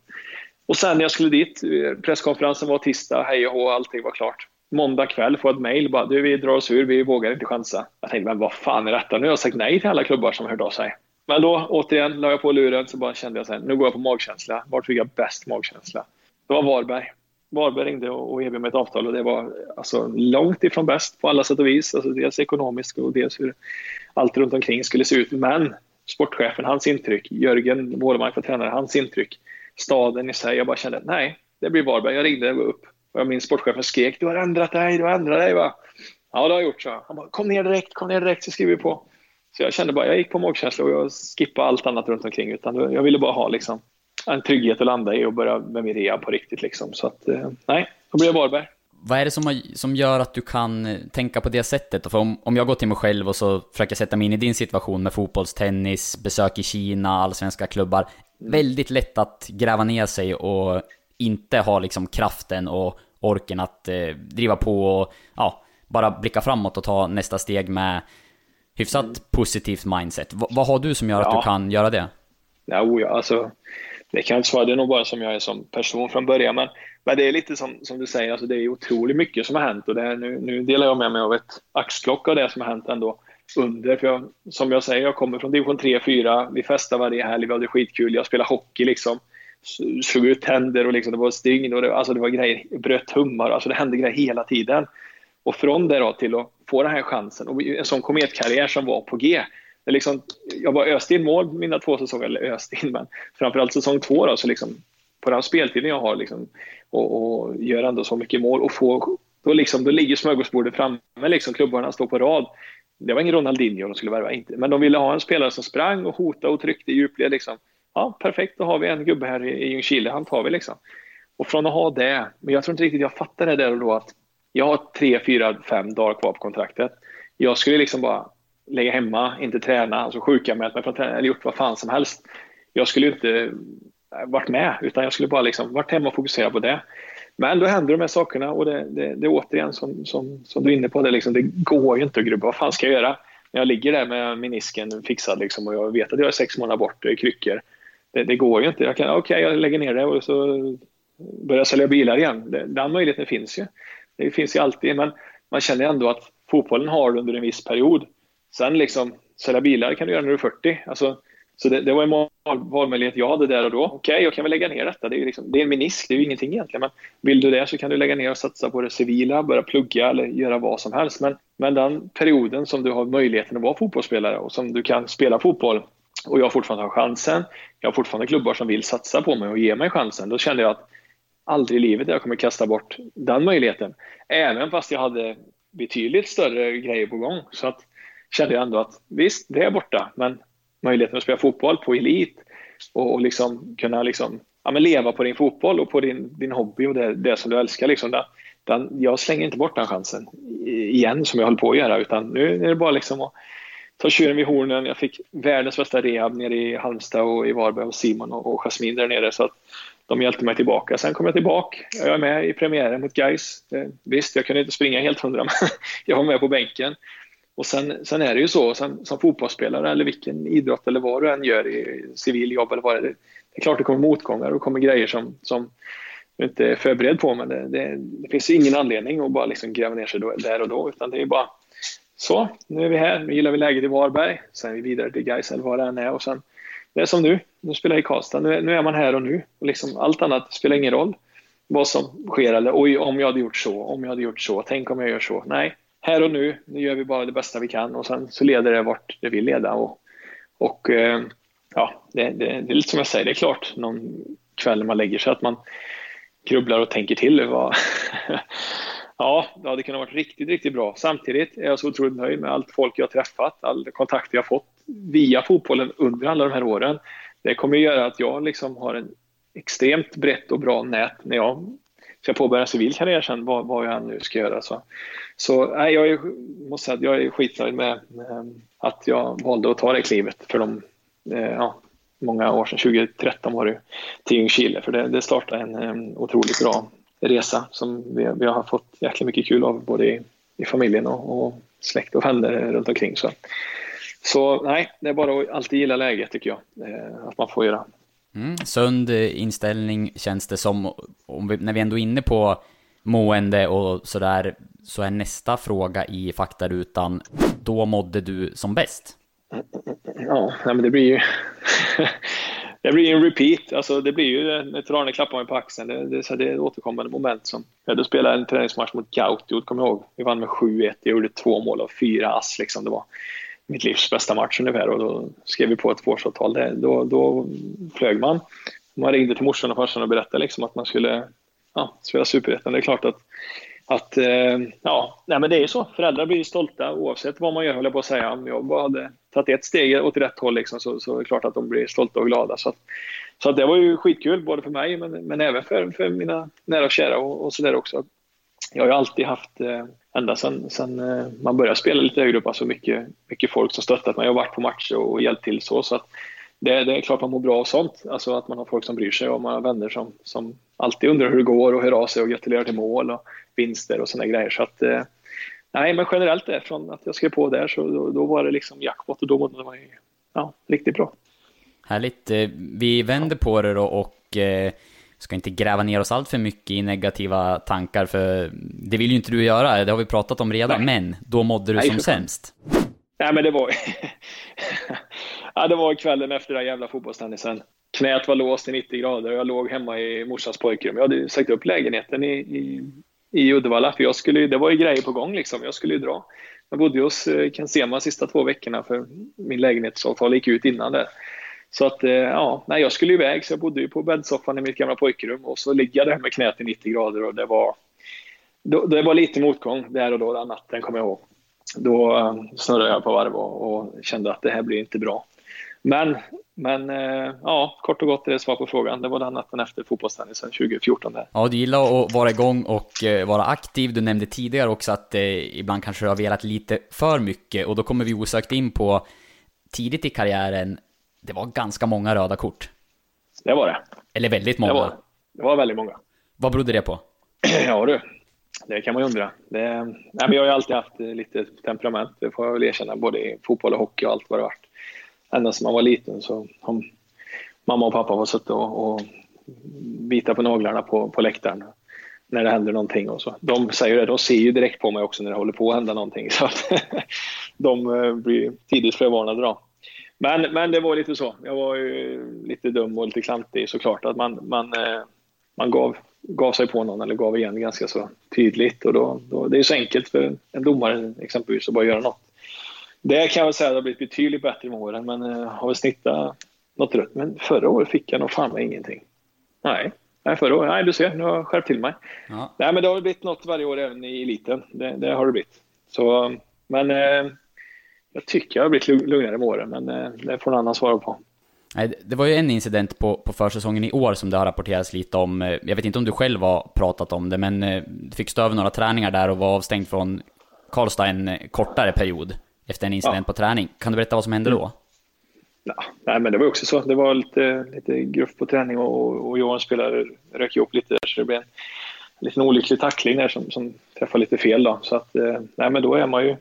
Och sen när jag skulle dit, eh, presskonferensen var tisdag, hej och hå, allting var klart måndag kväll får ett mejl bara du vi drar oss ur, vi vågar inte chansa. Jag tänkte men vad fan är detta? Nu har jag sagt nej till alla klubbar som hört av sig. Men då återigen la jag på luren så bara kände jag så nu går jag på magkänsla. Vart fick jag bäst magkänsla? Det var Varberg. Varberg ringde och erbjöd mig ett avtal och det var alltså långt ifrån bäst på alla sätt och vis. Alltså dels ekonomiskt och dels hur allt runt omkring skulle se ut. Men sportchefen, hans intryck, Jörgen Wålemark var tränare, hans intryck, staden i sig. Jag bara kände nej, det blir Varberg. Jag ringde upp och jag minns sportchefen skrek du har ändrat dig, du har ändrat dig va? Ja det har jag gjort så. Han bara kom ner direkt, kom ner direkt så skriver vi på. Så jag kände bara, jag gick på magkänsla och jag skippade allt annat runt omkring utan jag ville bara ha liksom en trygghet att landa i och börja med min rea på riktigt liksom. Så att eh, nej, då blev jag Varberg. Vad är det som, som gör att du kan eh, tänka på det sättet? För om, om jag går till mig själv och så försöker sätta mig in i din situation med fotbollstennis, besök i Kina, allsvenska klubbar. Väldigt lätt att gräva ner sig och inte ha liksom kraften och orken att eh, driva på och ja, bara blicka framåt och ta nästa steg med hyfsat mm. positivt mindset. V vad har du som gör ja. att du kan göra det? Ja, oh ja, alltså, det kan jag inte svara. Det är nog bara som jag är som person från början. Men, men det är lite som, som du säger, alltså, det är otroligt mycket som har hänt. Och det är, nu, nu delar jag med mig av ett axplock av det som har hänt ändå under. För jag, som jag säger, jag kommer från division 3-4. Vi festar varje helg, vi hade skitkul. Jag spelar hockey liksom slog ut tänder och liksom, det var stygn och det, alltså det var grejer, bröt tummar, alltså det hände grejer hela tiden. Och från det då till att få den här chansen och en sån kometkarriär som var på G. Det liksom, jag bara öste in mål mina två säsonger, eller öste in, men framförallt säsong två då, så liksom, på den speltiden jag har liksom, och, och gör ändå så mycket mål och få, då, liksom, då ligger smörgåsbordet framme, liksom, klubbarna står på rad. Det var ingen Ronaldinho de skulle värva, inte. men de ville ha en spelare som sprang och hotade och tryckte i djupled. Liksom ja, perfekt, då har vi en gubbe här i Ljungskile, han tar vi liksom. Och från att ha det, men jag tror inte riktigt jag fattade det där och då att jag har tre, fyra, fem dagar kvar på kontraktet. Jag skulle liksom bara lägga hemma, inte träna, alltså sjukanmält mig från träning eller gjort vad fan som helst. Jag skulle inte äh, varit med, utan jag skulle bara liksom varit hemma och fokusera på det. Men då händer de här sakerna och det, det, det är återigen som, som, som du är inne på, det, liksom, det går ju inte att grubba. Vad fan ska jag göra? När jag ligger där med menisken fixad liksom, och jag vet att jag är sex månader bort, i kryckor det, det, går ju inte. Jag kan, okej, okay, jag lägger ner det och så börjar jag sälja bilar igen. Den möjligheten finns ju. Det finns ju alltid, men man känner ändå att fotbollen har under en viss period. Sen liksom, sälja bilar kan du göra när du är 40. Alltså, så det, det var en valmöjlighet jag hade där och då. Okej, okay, jag kan väl lägga ner detta. Det är, liksom, det är en menisk, det är ju ingenting egentligen. Men vill du det så kan du lägga ner och satsa på det civila, börja plugga eller göra vad som helst. Men, men den perioden som du har möjligheten att vara fotbollsspelare och som du kan spela fotboll och jag fortfarande har chansen, jag har fortfarande klubbar som vill satsa på mig och ge mig chansen, då kände jag att aldrig i livet jag kommer kasta bort den möjligheten. Även fast jag hade betydligt större grejer på gång. Så att, kände jag ändå att visst, det är borta, men möjligheten att spela fotboll på elit och, och liksom kunna liksom, ja, men leva på din fotboll och på din, din hobby och det, det som du älskar. Liksom, den, den, jag slänger inte bort den chansen igen som jag håller på att göra utan nu är det bara liksom att ta tjuren vid hornen. Jag fick världens bästa rehab nere i Halmstad och i Varberg och Simon och, och Jasmin där nere. Så att de hjälpte mig tillbaka. Sen kom jag tillbaka. Jag är med i premiären mot Gais. Eh, visst, jag kunde inte springa helt hundra, men jag var med på bänken. Och sen, sen är det ju så, sen, som fotbollsspelare eller vilken idrott eller vad du än gör i civiljobb eller vad det är. Det är klart det kommer motgångar och kommer grejer som, som du inte är förberedd på, men det, det, det finns ingen anledning att bara liksom gräva ner sig då, där och då, utan det är bara så, nu är vi här, nu gillar vi läget i Varberg, sen är vi vidare till Gais eller vad det än är. Och sen det är som nu, nu spelar jag i Karlstad, nu, nu är man här och nu. Och liksom, allt annat spelar ingen roll vad som sker. Eller oj, om jag hade gjort så, om jag hade gjort så, tänk om jag gör så. Nej, här och nu, nu gör vi bara det bästa vi kan. Och sen så leder det vart det vill leda. Och, och eh, ja, det, det, det, är lite som jag säger, det är klart någon kväll när man lägger sig att man grubblar och tänker till. Vad ja, det hade kunnat vara riktigt, riktigt bra. Samtidigt är jag så otroligt nöjd med allt folk jag har träffat, all kontakt jag har fått via fotbollen under alla de här åren. Det kommer att göra att jag liksom har en extremt brett och bra nät när jag ska påbörja civil karriär sen, vad, vad jag nu ska göra. Så, så nej, jag är, måste säga att jag är skitnöjd med, ehm, att jag valde att ta det klivet för de eh, ja, många år sedan. 2013 var det till Ljungskile, för det, det startade en ehm, otroligt bra resa som vi, vi har fått jäkligt mycket kul av både i, i familjen och, och släkt och vänner runt omkring. Så, så nej, det är bara att alltid gilla läget tycker jag, eh, att man får göra. Mm, sund inställning känns det som, om vi, när vi ändå är inne på mående och sådär, så är nästa fråga i faktarutan, då mådde du som bäst? Ja, men det blir ju det blir en repeat. Alltså, det blir ju eh, när Trane klappar mig på axeln. Det, det, det, det är ett återkommande moment. Som, ja, då spelade jag en träningsmatch mot Gautiot, kommer jag ihåg. Vi vann med 7-1. Jag gjorde två mål och fyra ass. Liksom. Det var mitt livs bästa match ungefär. Och då skrev vi på ett tvåårsavtal. Då, då flög man. Man ringde till morsan och farsan och berättade liksom att man skulle ja, spela superettan. Det är klart att att eh, ja, nej men det är ju så. Föräldrar blir stolta oavsett vad man gör, höll jag på att säga. Om jag bara hade tagit ett steg åt rätt håll liksom, så, så är det klart att de blir stolta och glada. Så, att, så att det var ju skitkul, både för mig men, men även för, för mina nära och kära och, och sådär också. Jag har ju alltid haft, eh, ända sedan, eh, man började spela lite högre upp, alltså mycket, mycket folk som stöttat mig. Jag har varit på matcher och hjälpt till så. så att det, det är klart man mår bra av sånt. Alltså att man har folk som bryr sig och man har vänner som, som alltid undrar hur det går och hör av sig och gratulerar till mål och vinster och sådana grejer. Så att, eh, nej, men generellt är från att jag skrev på där så då, då var det liksom jackpot och då mådde man ju ja, riktigt bra. Härligt. Eh, vi vänder på det då och eh, ska inte gräva ner oss allt för mycket i negativa tankar för det vill ju inte du göra, det har vi pratat om redan, nej. men då mådde du nej, som sämst. Nej men det var ja, det var kvällen efter den jävla fotbollstennisen. Knät var låst i 90 grader och jag låg hemma i morsans pojkrum. Jag hade sagt upp lägenheten i, i, i Uddevalla för jag skulle, det var ju grejer på gång liksom. Jag skulle ju dra. Jag bodde hos Kensema Ken Sema sista två veckorna för min lägenhetsavtal gick ut innan det. Så att, eh, ja, nej, jag skulle iväg så jag bodde ju på bäddsoffan i mitt gamla pojkrum och så ligger jag där med knät i 90 grader och det var, det var lite motgång där och då den natten kommer jag ihåg. Då eh, snurrade jag på varv och, och kände att det här blir inte bra. Men, men eh, ja, kort och gott är det svar på frågan. Det var den natten efter fotbollstennisen 2014. Där. Ja, du gillar att vara igång och eh, vara aktiv. Du nämnde tidigare också att eh, ibland kanske du har velat lite för mycket och då kommer vi osökt in på tidigt i karriären. Det var ganska många röda kort. Det var det. Eller väldigt många. Det var, det var väldigt många. Vad berodde det på? ja du, det kan man ju undra. Det, nej, men jag har ju alltid haft lite temperament, det får jag väl erkänna, både i fotboll och hockey och allt vad det varit ända sedan man var liten så har mamma och pappa fått suttit och, och bita på naglarna på, på läktaren när det händer någonting. Och så. De säger det, de ser ju direkt på mig också när det håller på att hända någonting. Så att de eh, blir tidigt förvarnade då. Men, men det var lite så. Jag var ju lite dum och lite klantig såklart. Att man, man, eh, man gav, gav sig på någon eller gav igen ganska så tydligt. Och då, då, det är så enkelt för en domare exempelvis att bara göra något. Det kan jag väl säga det har blivit betydligt bättre med åren, men uh, har väl snittat något rött. Men förra året fick jag nog fan med ingenting. Nej, Nej, förra året. Nej, du ser, nu har jag skärpt till mig. Ja. Nej, men det har blivit något varje år även i eliten. Det, det har det blivit. Så, men eh, jag tycker jag har blivit lugnare med åren, men eh, det får någon annan svara på. Nej, det var ju en incident på, på försäsongen i år som det har rapporterats lite om. Eh, jag vet inte om du själv har pratat om det, men eh, du fick stå över några träningar där och var avstängd från Karlstad en kortare period efter en incident ja. på träning. Kan du berätta vad som hände då? Ja, nej, men det var också så. Det var lite, lite gruff på träning och, och Johan spelare rök ihop lite där, så det blev en liten olycklig tackling där som, som träffade lite fel. Då. Så att, eh, nej, men då är man ju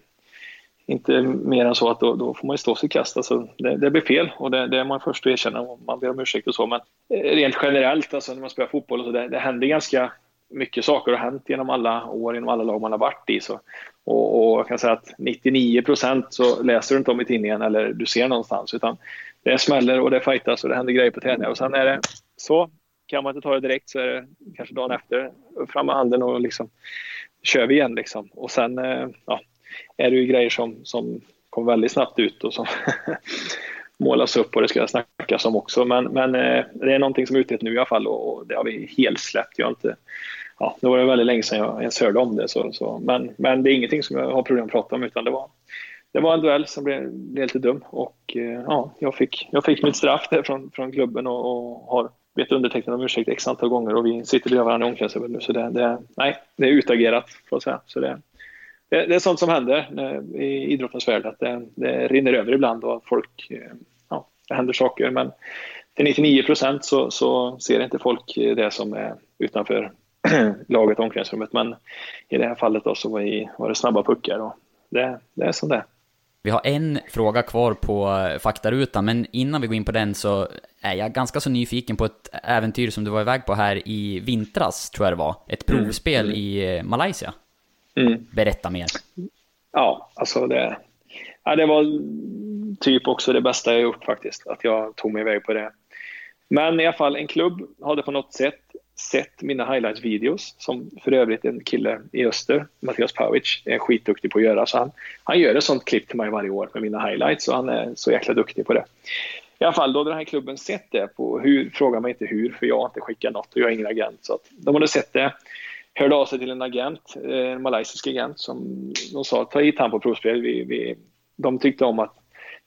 inte mer än så att då, då får man ju stå sig kast. Alltså, det, det blir fel och det, det är man först att erkänna och man ber om ursäkt och så. Men eh, rent generellt, alltså, när man spelar fotboll, och så, det, det händer ganska mycket saker har hänt genom alla år, genom alla lag man har varit i. Så, och, och jag kan säga att 99 procent så läser du inte om i tidningen eller du ser någonstans. Utan det smäller och det fightas och det händer grejer på träningar. Och sen är det så, kan man inte ta det direkt så är det kanske dagen efter, fram med handen och liksom kör vi igen. Liksom. Och sen eh, ja, är det ju grejer som, som kom väldigt snabbt ut och som målas upp och det ska snackas om också. Men, men eh, det är någonting som är ute nu i alla fall och det har vi helt släppt. Jag har inte, ja, det var det väldigt länge sedan jag ens hörde om det. Så, så. Men, men det är ingenting som jag har problem att prata om utan det var, det var en duell som blev, blev lite dum och eh, ja, jag fick, jag fick mitt straff där från, från klubben och, och har bett undertecknad om ursäkt x antal gånger och vi sitter bredvid varandra i omklädningsrummet nu så det, det, nej, det är utagerat får jag säga. Så det, det, det är sånt som händer eh, i idrottens värld att det, det rinner över ibland och folk, eh, ja, det händer saker men till 99 procent så, så ser inte folk det som är utanför laget omklädningsrummet. Men i det här fallet då så var, det snabba puckar och det, det är som det Vi har en fråga kvar på faktarutan, men innan vi går in på den så är jag ganska så nyfiken på ett äventyr som du var iväg på här i vintras, tror jag det var. Ett mm. provspel mm. i eh, Malaysia. Mm. Berätta mer. Ja, alltså det, ja, det var typ också det bästa jag gjort faktiskt, att jag tog mig iväg på det. Men i alla fall, en klubb hade på något sätt sett mina highlights-videos som för övrigt en kille i öster, Mattias Pavic, är skitduktig på att göra. Så han, han gör ett sånt klipp till mig varje år med mina highlights och han är så jäkla duktig på det. I alla fall, då hade den här klubben sett det på hur, fråga mig inte hur, för jag har inte skickat något och jag är ingen agent. Så att de hade sett det, hörde av sig till en agent, eh, en malaysisk agent, som de sa ta hit han på provspel. Vi, vi, de tyckte om att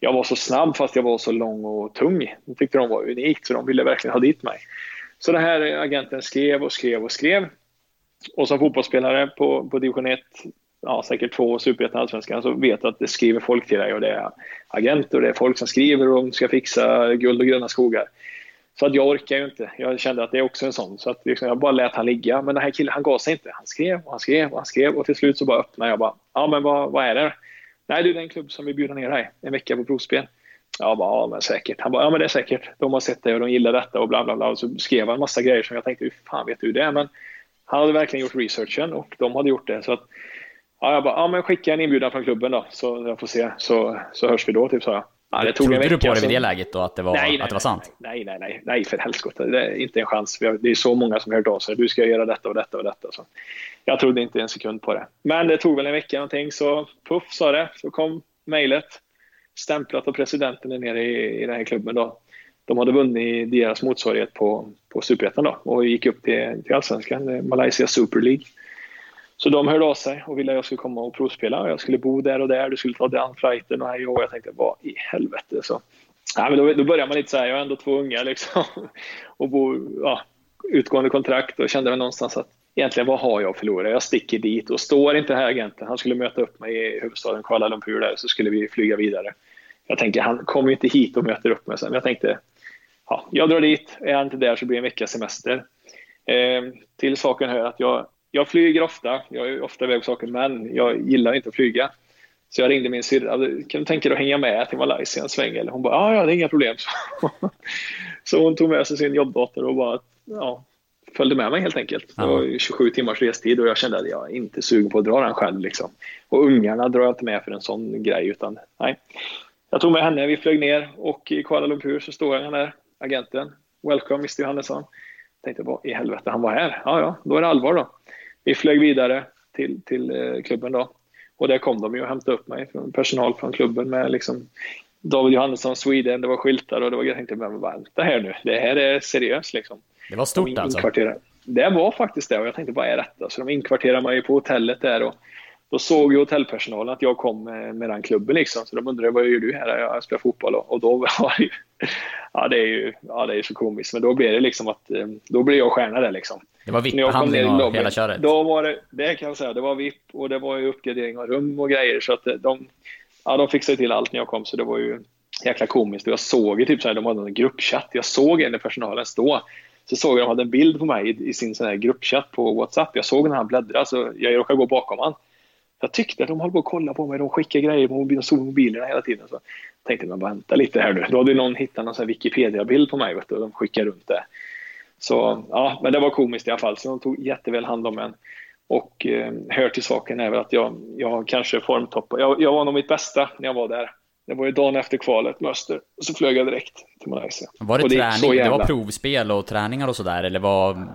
jag var så snabb fast jag var så lång och tung. De tyckte de var unikt så de ville verkligen ha dit mig. Så den här agenten skrev och skrev och skrev. Och som fotbollsspelare på, på division 1, ja, säkert två superettan allsvenskan, så vet du att det skriver folk till dig och det är agenter och det är folk som skriver och de ska fixa guld och gröna skogar. Så att jag orkar ju inte. Jag kände att det är också en sån. Så att liksom jag bara lät han ligga. Men den här killen, han gav sig inte. Han skrev och han skrev och han skrev och till slut så bara öppnade jag bara. Ja, men vad, vad är det? Nej, det är en klubb som vill bjuda ner dig en vecka på provspel. Jag bara, ja men säkert. Han bara, ja men det är säkert. De har sett det och de gillar detta och bla bla bla. Och så skrev han en massa grejer som jag tänkte, hur fan vet du det? Men han hade verkligen gjort researchen och de hade gjort det. Så att, ja, jag bara, ja men skicka en inbjudan från klubben då så jag får se. Så, så hörs vi då, typ sa jag. Ja, det tog Trodde du på det vid det läget då, att det var, nej, nej, att det var sant? Nej, nej, nej, nej, för helskotta. Det är inte en chans. Det är så många som har hört av sig. Du ska göra detta och detta och detta. Så jag trodde inte en sekund på det. Men det tog väl en vecka någonting, så puff sa det. Så kom mejlet stämplat av presidenten nere i, i den här klubben. Då. De hade vunnit deras motsvarighet på, på Superettan och gick upp till, till Allsvenskan, eh, Malaysia Super League. Så de hörde av sig och ville att jag skulle komma och provspela. Jag skulle bo där och där, du skulle ta den flighten och och jag tänkte vad i helvete. Så, ja, men då, då börjar man lite så här, jag har ändå två unga liksom. och bo, ja, utgående kontrakt och kände väl någonstans att egentligen vad har jag att förlora? Jag sticker dit och står inte här agenten, han skulle möta upp mig i huvudstaden Kuala Lumpur där så skulle vi flyga vidare. Jag tänker, han kommer ju inte hit och möter upp mig sen. Jag tänkte, ja, jag drar dit, är han inte där så blir det en veckas semester. Eh, till saken hör att jag, jag flyger ofta, jag är ofta iväg på saker, men jag gillar inte att flyga. Så jag ringde min syrra, kan du tänka dig att hänga med till Malaysia en sväng? Eller hon bara, ja, ja, det är inga problem. så hon tog med sig sin jobbdator och bara, ja, följde med mig helt enkelt. Det var 27 timmars restid och jag kände att jag är inte sugen på att dra den själv. Liksom. Och ungarna drar jag inte med för en sån grej. Utan, nej. Jag tog med henne, vi flög ner och i Kuala Lumpur så står han där, agenten. Welcome Mr Johannesson. Tänkte, vad i helvete, han var här? Ja, ja, då är det allvar då. Vi flög vidare till, till eh, klubben då. Och där kom de ju och hämtade upp mig, personal från klubben med liksom David Johannesson Sweden, det var skyltar och det var, jag tänkte, men vänta här nu, det här är seriöst liksom. Det var stort de alltså? Det var faktiskt det och jag tänkte, vad är detta? Så de inkvarterade mig på hotellet där och då såg ju hotellpersonalen att jag kom med, med den klubben liksom. Så de undrade, vad gör du här? Jag spelar fotboll och, då var det ju, ja det är ju, ja det är så komiskt. Men då blev det liksom att, eh, då blev jag stjärna där liksom. Det var VIP-behandling och hela köret? Då var det, det kan jag säga, det var VIP och det var ju uppgradering av rum och grejer så att eh, de, ja de fixade till allt när jag kom så det var ju jäkla komiskt. Och jag såg ju typ så här, de hade en gruppchatt. Jag såg en i personalen stå så såg jag att de hade en bild på mig i, i sin sån här gruppchatt på WhatsApp. Jag såg när han bläddrade så jag råkade gå bakom honom. Jag tyckte att de höll på att kolla på mig. De skickade grejer på mobilen, de mobilerna hela tiden. Så jag tänkte, men vänta lite här nu. Då hade någon hittat någon Wikipedia-bild på mig vet du, och de skickade runt det. Så ja, men det var komiskt i alla fall. Så de tog jätteväl hand om en. Och eh, hör till saken är väl att jag, jag kanske formtoppade. Jag, jag var nog mitt bästa när jag var där. Det var ju dagen efter kvalet med Öster. Och så flög jag direkt till Malaysia. Var det, det träning? Det var provspel och träningar och sådär? Eller vad,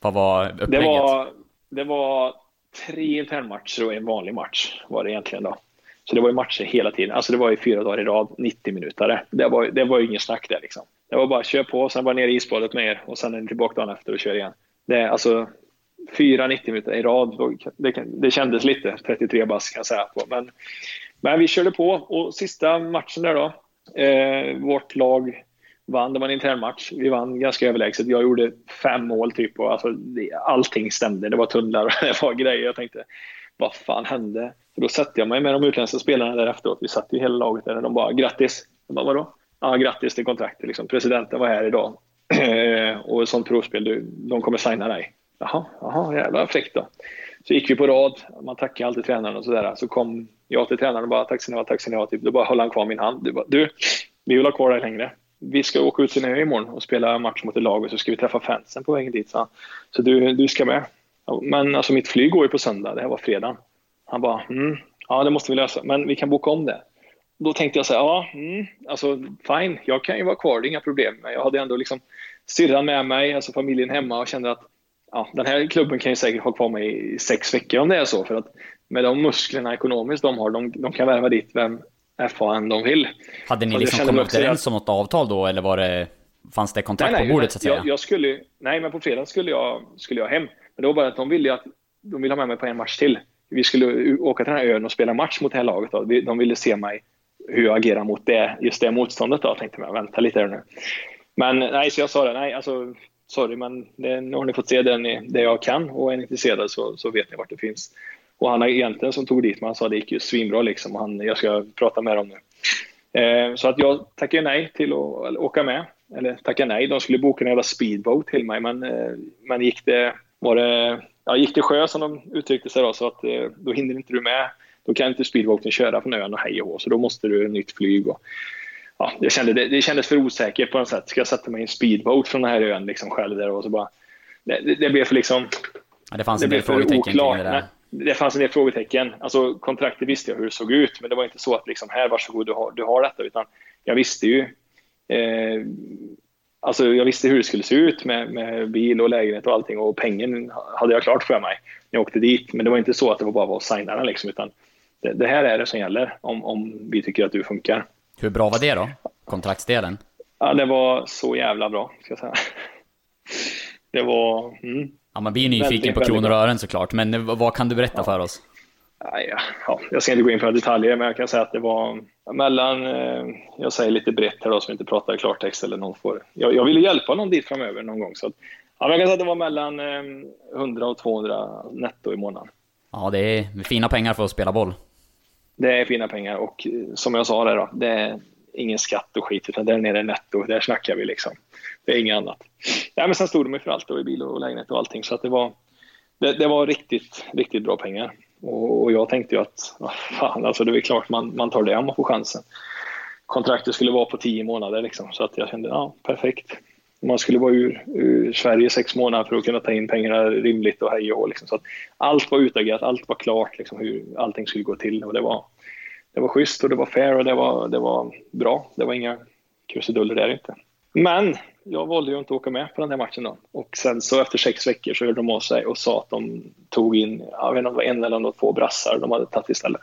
vad var upplägget? Det var, det var tre internmatcher och en vanlig match var det egentligen då. Så det var ju matcher hela tiden. Alltså det var ju fyra dagar i rad, 90 minuter. Det var, det var ju ingen snack där liksom. Det var bara kör på, sen var ner i isbadet med er och sen är ni tillbaka dagen efter och kör igen. Det alltså fyra 90 minuter i rad. Det, det kändes lite, 33 bass kan jag säga. På. Men, men vi körde på och sista matchen där då. Eh, vårt lag vann. Det var en intern match. Vi vann ganska överlägset. Jag gjorde fem mål typ och alltså, det, allting stämde. Det var tunnlar och det var grejer. Jag tänkte, vad fan hände? För då satte jag mig med de utländska spelarna där efteråt. Vi satt ju hela laget där och de bara, grattis. Jag bara, vadå? Ja, grattis till kontraktet. Liksom. Presidenten var här idag. och ett sånt provspel, du, de kommer signa dig. Jaha, jaha jävla fräckt då. Så gick vi på rad, man tackar alltid tränaren och sådär. Så kom jag till tränaren och bara tack ska ni ha, tack ska ni ha. Typ. Då bara höll han kvar min hand. Du, bara, du vi vill ha kvar dig längre vi ska åka ut till en ö imorgon och spela match mot ett lag och så ska vi träffa fansen på vägen dit. Så, så du, du ska med. Men alltså mitt flyg går ju på söndag, det här var fredag. Han bara, mm, ja det måste vi lösa, men vi kan boka om det. Då tänkte jag så här, ja, mm, alltså fine, jag kan ju vara kvar, det är inga problem. Men jag hade ändå liksom syrran med mig, alltså familjen hemma och kände att ja, den här klubben kan ju säkert ha kvar mig i sex veckor om det är så. För att med de musklerna ekonomiskt de har, de, de kan värva dit vem, FAN de vill. Hade ni liksom kommit överens om något avtal då, eller var det, fanns det kontrakt nej, nej, på bordet så att säga? Jag, jag, skulle, nej, men på fredag skulle jag, skulle jag hem. Men det var bara att de ville att de ville ha med mig på en match till. Vi skulle åka till den här ön och spela match mot det här laget. Då. De ville se mig, hur jag agerar mot det, just det motståndet. Då. Jag tänkte jag, vänta lite här nu. Men nej, så jag sa det, nej, alltså sorry, men det, nu har ni fått se det, ni, det jag kan och är ni intresserade så, så vet ni vart det finns. Och han egentligen som tog dit mig, han sa det gick ju svinbra liksom. Och han, jag ska prata med dem nu. Eh, så att jag tackade nej till att åka med. Eller tackade nej, de skulle boka en jävla speedboat till mig. Men, eh, men gick det, var det, ja, gick det sjö som de uttryckte sig då, så att eh, då hinner inte du med. Då kan inte speedboaten köra från ön och hej och så då måste du nytt flyg. Och, ja, jag kände, det, det kändes för osäkert på något sätt. Ska jag sätta mig i en speedboat från den här ön liksom själv där och så bara... Det, det, det blev för liksom... Ja, det fanns en del frågetecken kring det där det fanns en del frågetecken. Alltså, kontraktet visste jag hur det såg ut, men det var inte så att liksom, här, varsågod, du har, du har detta. Utan jag visste ju eh, alltså, jag visste hur det skulle se ut med, med bil och lägenhet och allting och pengen hade jag klart för mig när jag åkte dit. Men det var inte så att det var bara att signa den liksom, utan det, det, här är det som gäller om, om vi tycker att du funkar. Hur bra var det då? Kontraktsdelen? Ja, det var så jävla bra, ska jag säga. Det var... Mm. Ja, man blir nyfiken på kronor och ören såklart, men vad kan du berätta ja. för oss? Ja, jag ska inte gå in på detaljer, men jag kan säga att det var mellan, eh, jag säger lite brett här då, som inte pratar klartext eller någon får. Jag, jag ville hjälpa någon dit framöver någon gång, så att, ja, jag kan säga att det var mellan 100 eh, och 200 netto i månaden. Ja, det är fina pengar för att spela boll. Det är fina pengar och eh, som jag sa där då, det är ingen skatt och skit, utan där nere är netto, där snackar vi liksom. Det är inget annat. Ja, men sen stod de ju för allt, då, i bil och lägenhet och allting, så att det var, det, det var riktigt, riktigt bra pengar. Och, och jag tänkte ju att, fan, alltså det är klart man, man tar det om man får chansen. Kontraktet skulle vara på tio månader, liksom, så att jag kände, ja, perfekt. Man skulle vara ur, ur Sverige sex månader för att kunna ta in pengarna rimligt och hej och liksom. Så att allt var utagerat, allt var klart, liksom, hur allting skulle gå till. Och det var, det var schysst och det var fair och det var, det var bra. Det var inga krusiduller där inte. Men jag valde ju inte att åka med på den här matchen då. Och sen så efter sex veckor så hörde de av sig och sa att de tog in, jag vet inte om det var en eller två brassar de hade tagit istället.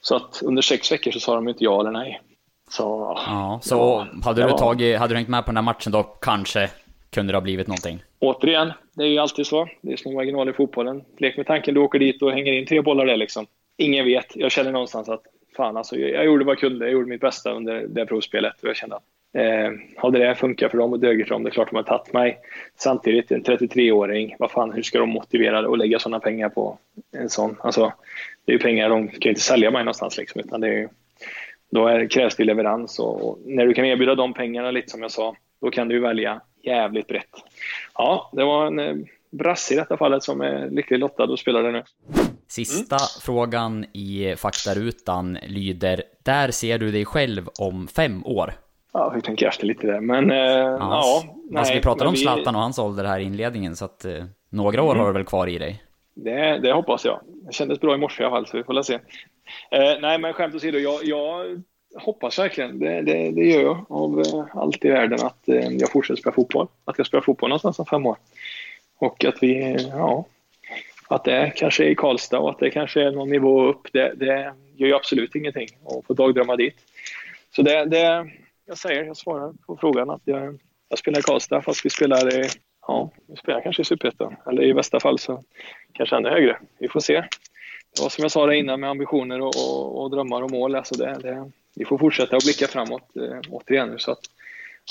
Så att under sex veckor så sa de inte ja eller nej. Så, ja, så hade, du tagit, hade du hängt med på den där matchen då kanske kunde det ha blivit någonting? Återigen, det är ju alltid så. Det är små marginaler i fotbollen. Lek med tanken, du åker dit och hänger in tre bollar där liksom. Ingen vet. Jag känner någonstans att fan alltså, jag gjorde vad jag kunde. Jag gjorde mitt bästa under det provspelet och jag kände att eh, hade det funkat för dem och dugit för dem, det är klart de har tagit mig. Samtidigt, en 33-åring, vad fan, hur ska de motivera att lägga sådana pengar på en sån? Alltså, det är ju pengar, de kan ju inte sälja mig någonstans liksom, utan det är ju, då är, krävs det leverans och, och, när du kan erbjuda de pengarna lite som jag sa, då kan du välja jävligt brett. Ja, det var en eh, brasse i detta fallet som är lyckligt lottad och spelar det nu. Sista mm. frågan i faktarutan lyder, där ser du dig själv om fem år? Ja, vi tänker efter lite där, men eh, ja. ja nej, alltså, vi pratade om Zlatan och hans ålder här i inledningen, så att eh, några år mm. har du väl kvar i dig? Det, det hoppas jag. Det kändes bra i morse i alla fall, så vi får väl se. Eh, nej, men skämt åsido, jag, jag hoppas verkligen, det, det, det gör jag av eh, allt i världen, att eh, jag fortsätter spela fotboll. Att jag spelar fotboll någonstans om fem år. Och att vi, ja, att det kanske är i Karlstad och att det kanske är någon nivå upp, det, det gör ju absolut ingenting att få dagdrömma dit. Så det, det, jag säger, jag svarar på frågan att jag, jag spelar i Karlstad fast vi spelar i, ja, vi spelar kanske i Superettan. Eller i bästa fall så kanske ännu högre. Vi får se. Det var som jag sa där innan med ambitioner och, och, och drömmar och mål. Alltså det, det, vi får fortsätta att blicka framåt eh, återigen. Så att,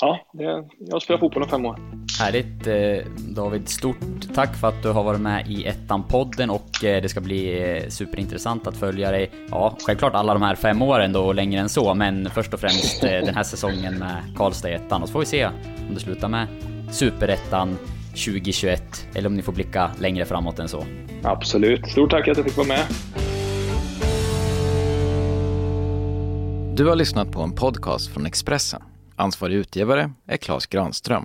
ja, det, jag spelar fotboll om fem år. Härligt eh, David, stort tack för att du har varit med i ettan-podden och eh, det ska bli eh, superintressant att följa dig. Ja, självklart alla de här fem åren då och längre än så, men först och främst den här säsongen med Karlstad i ettan och så får vi se om det slutar med superettan 2021 eller om ni får blicka längre framåt än så. Absolut. Stort tack att jag fick vara med. Du har lyssnat på en podcast från Expressen. Ansvarig utgivare är Klas Granström.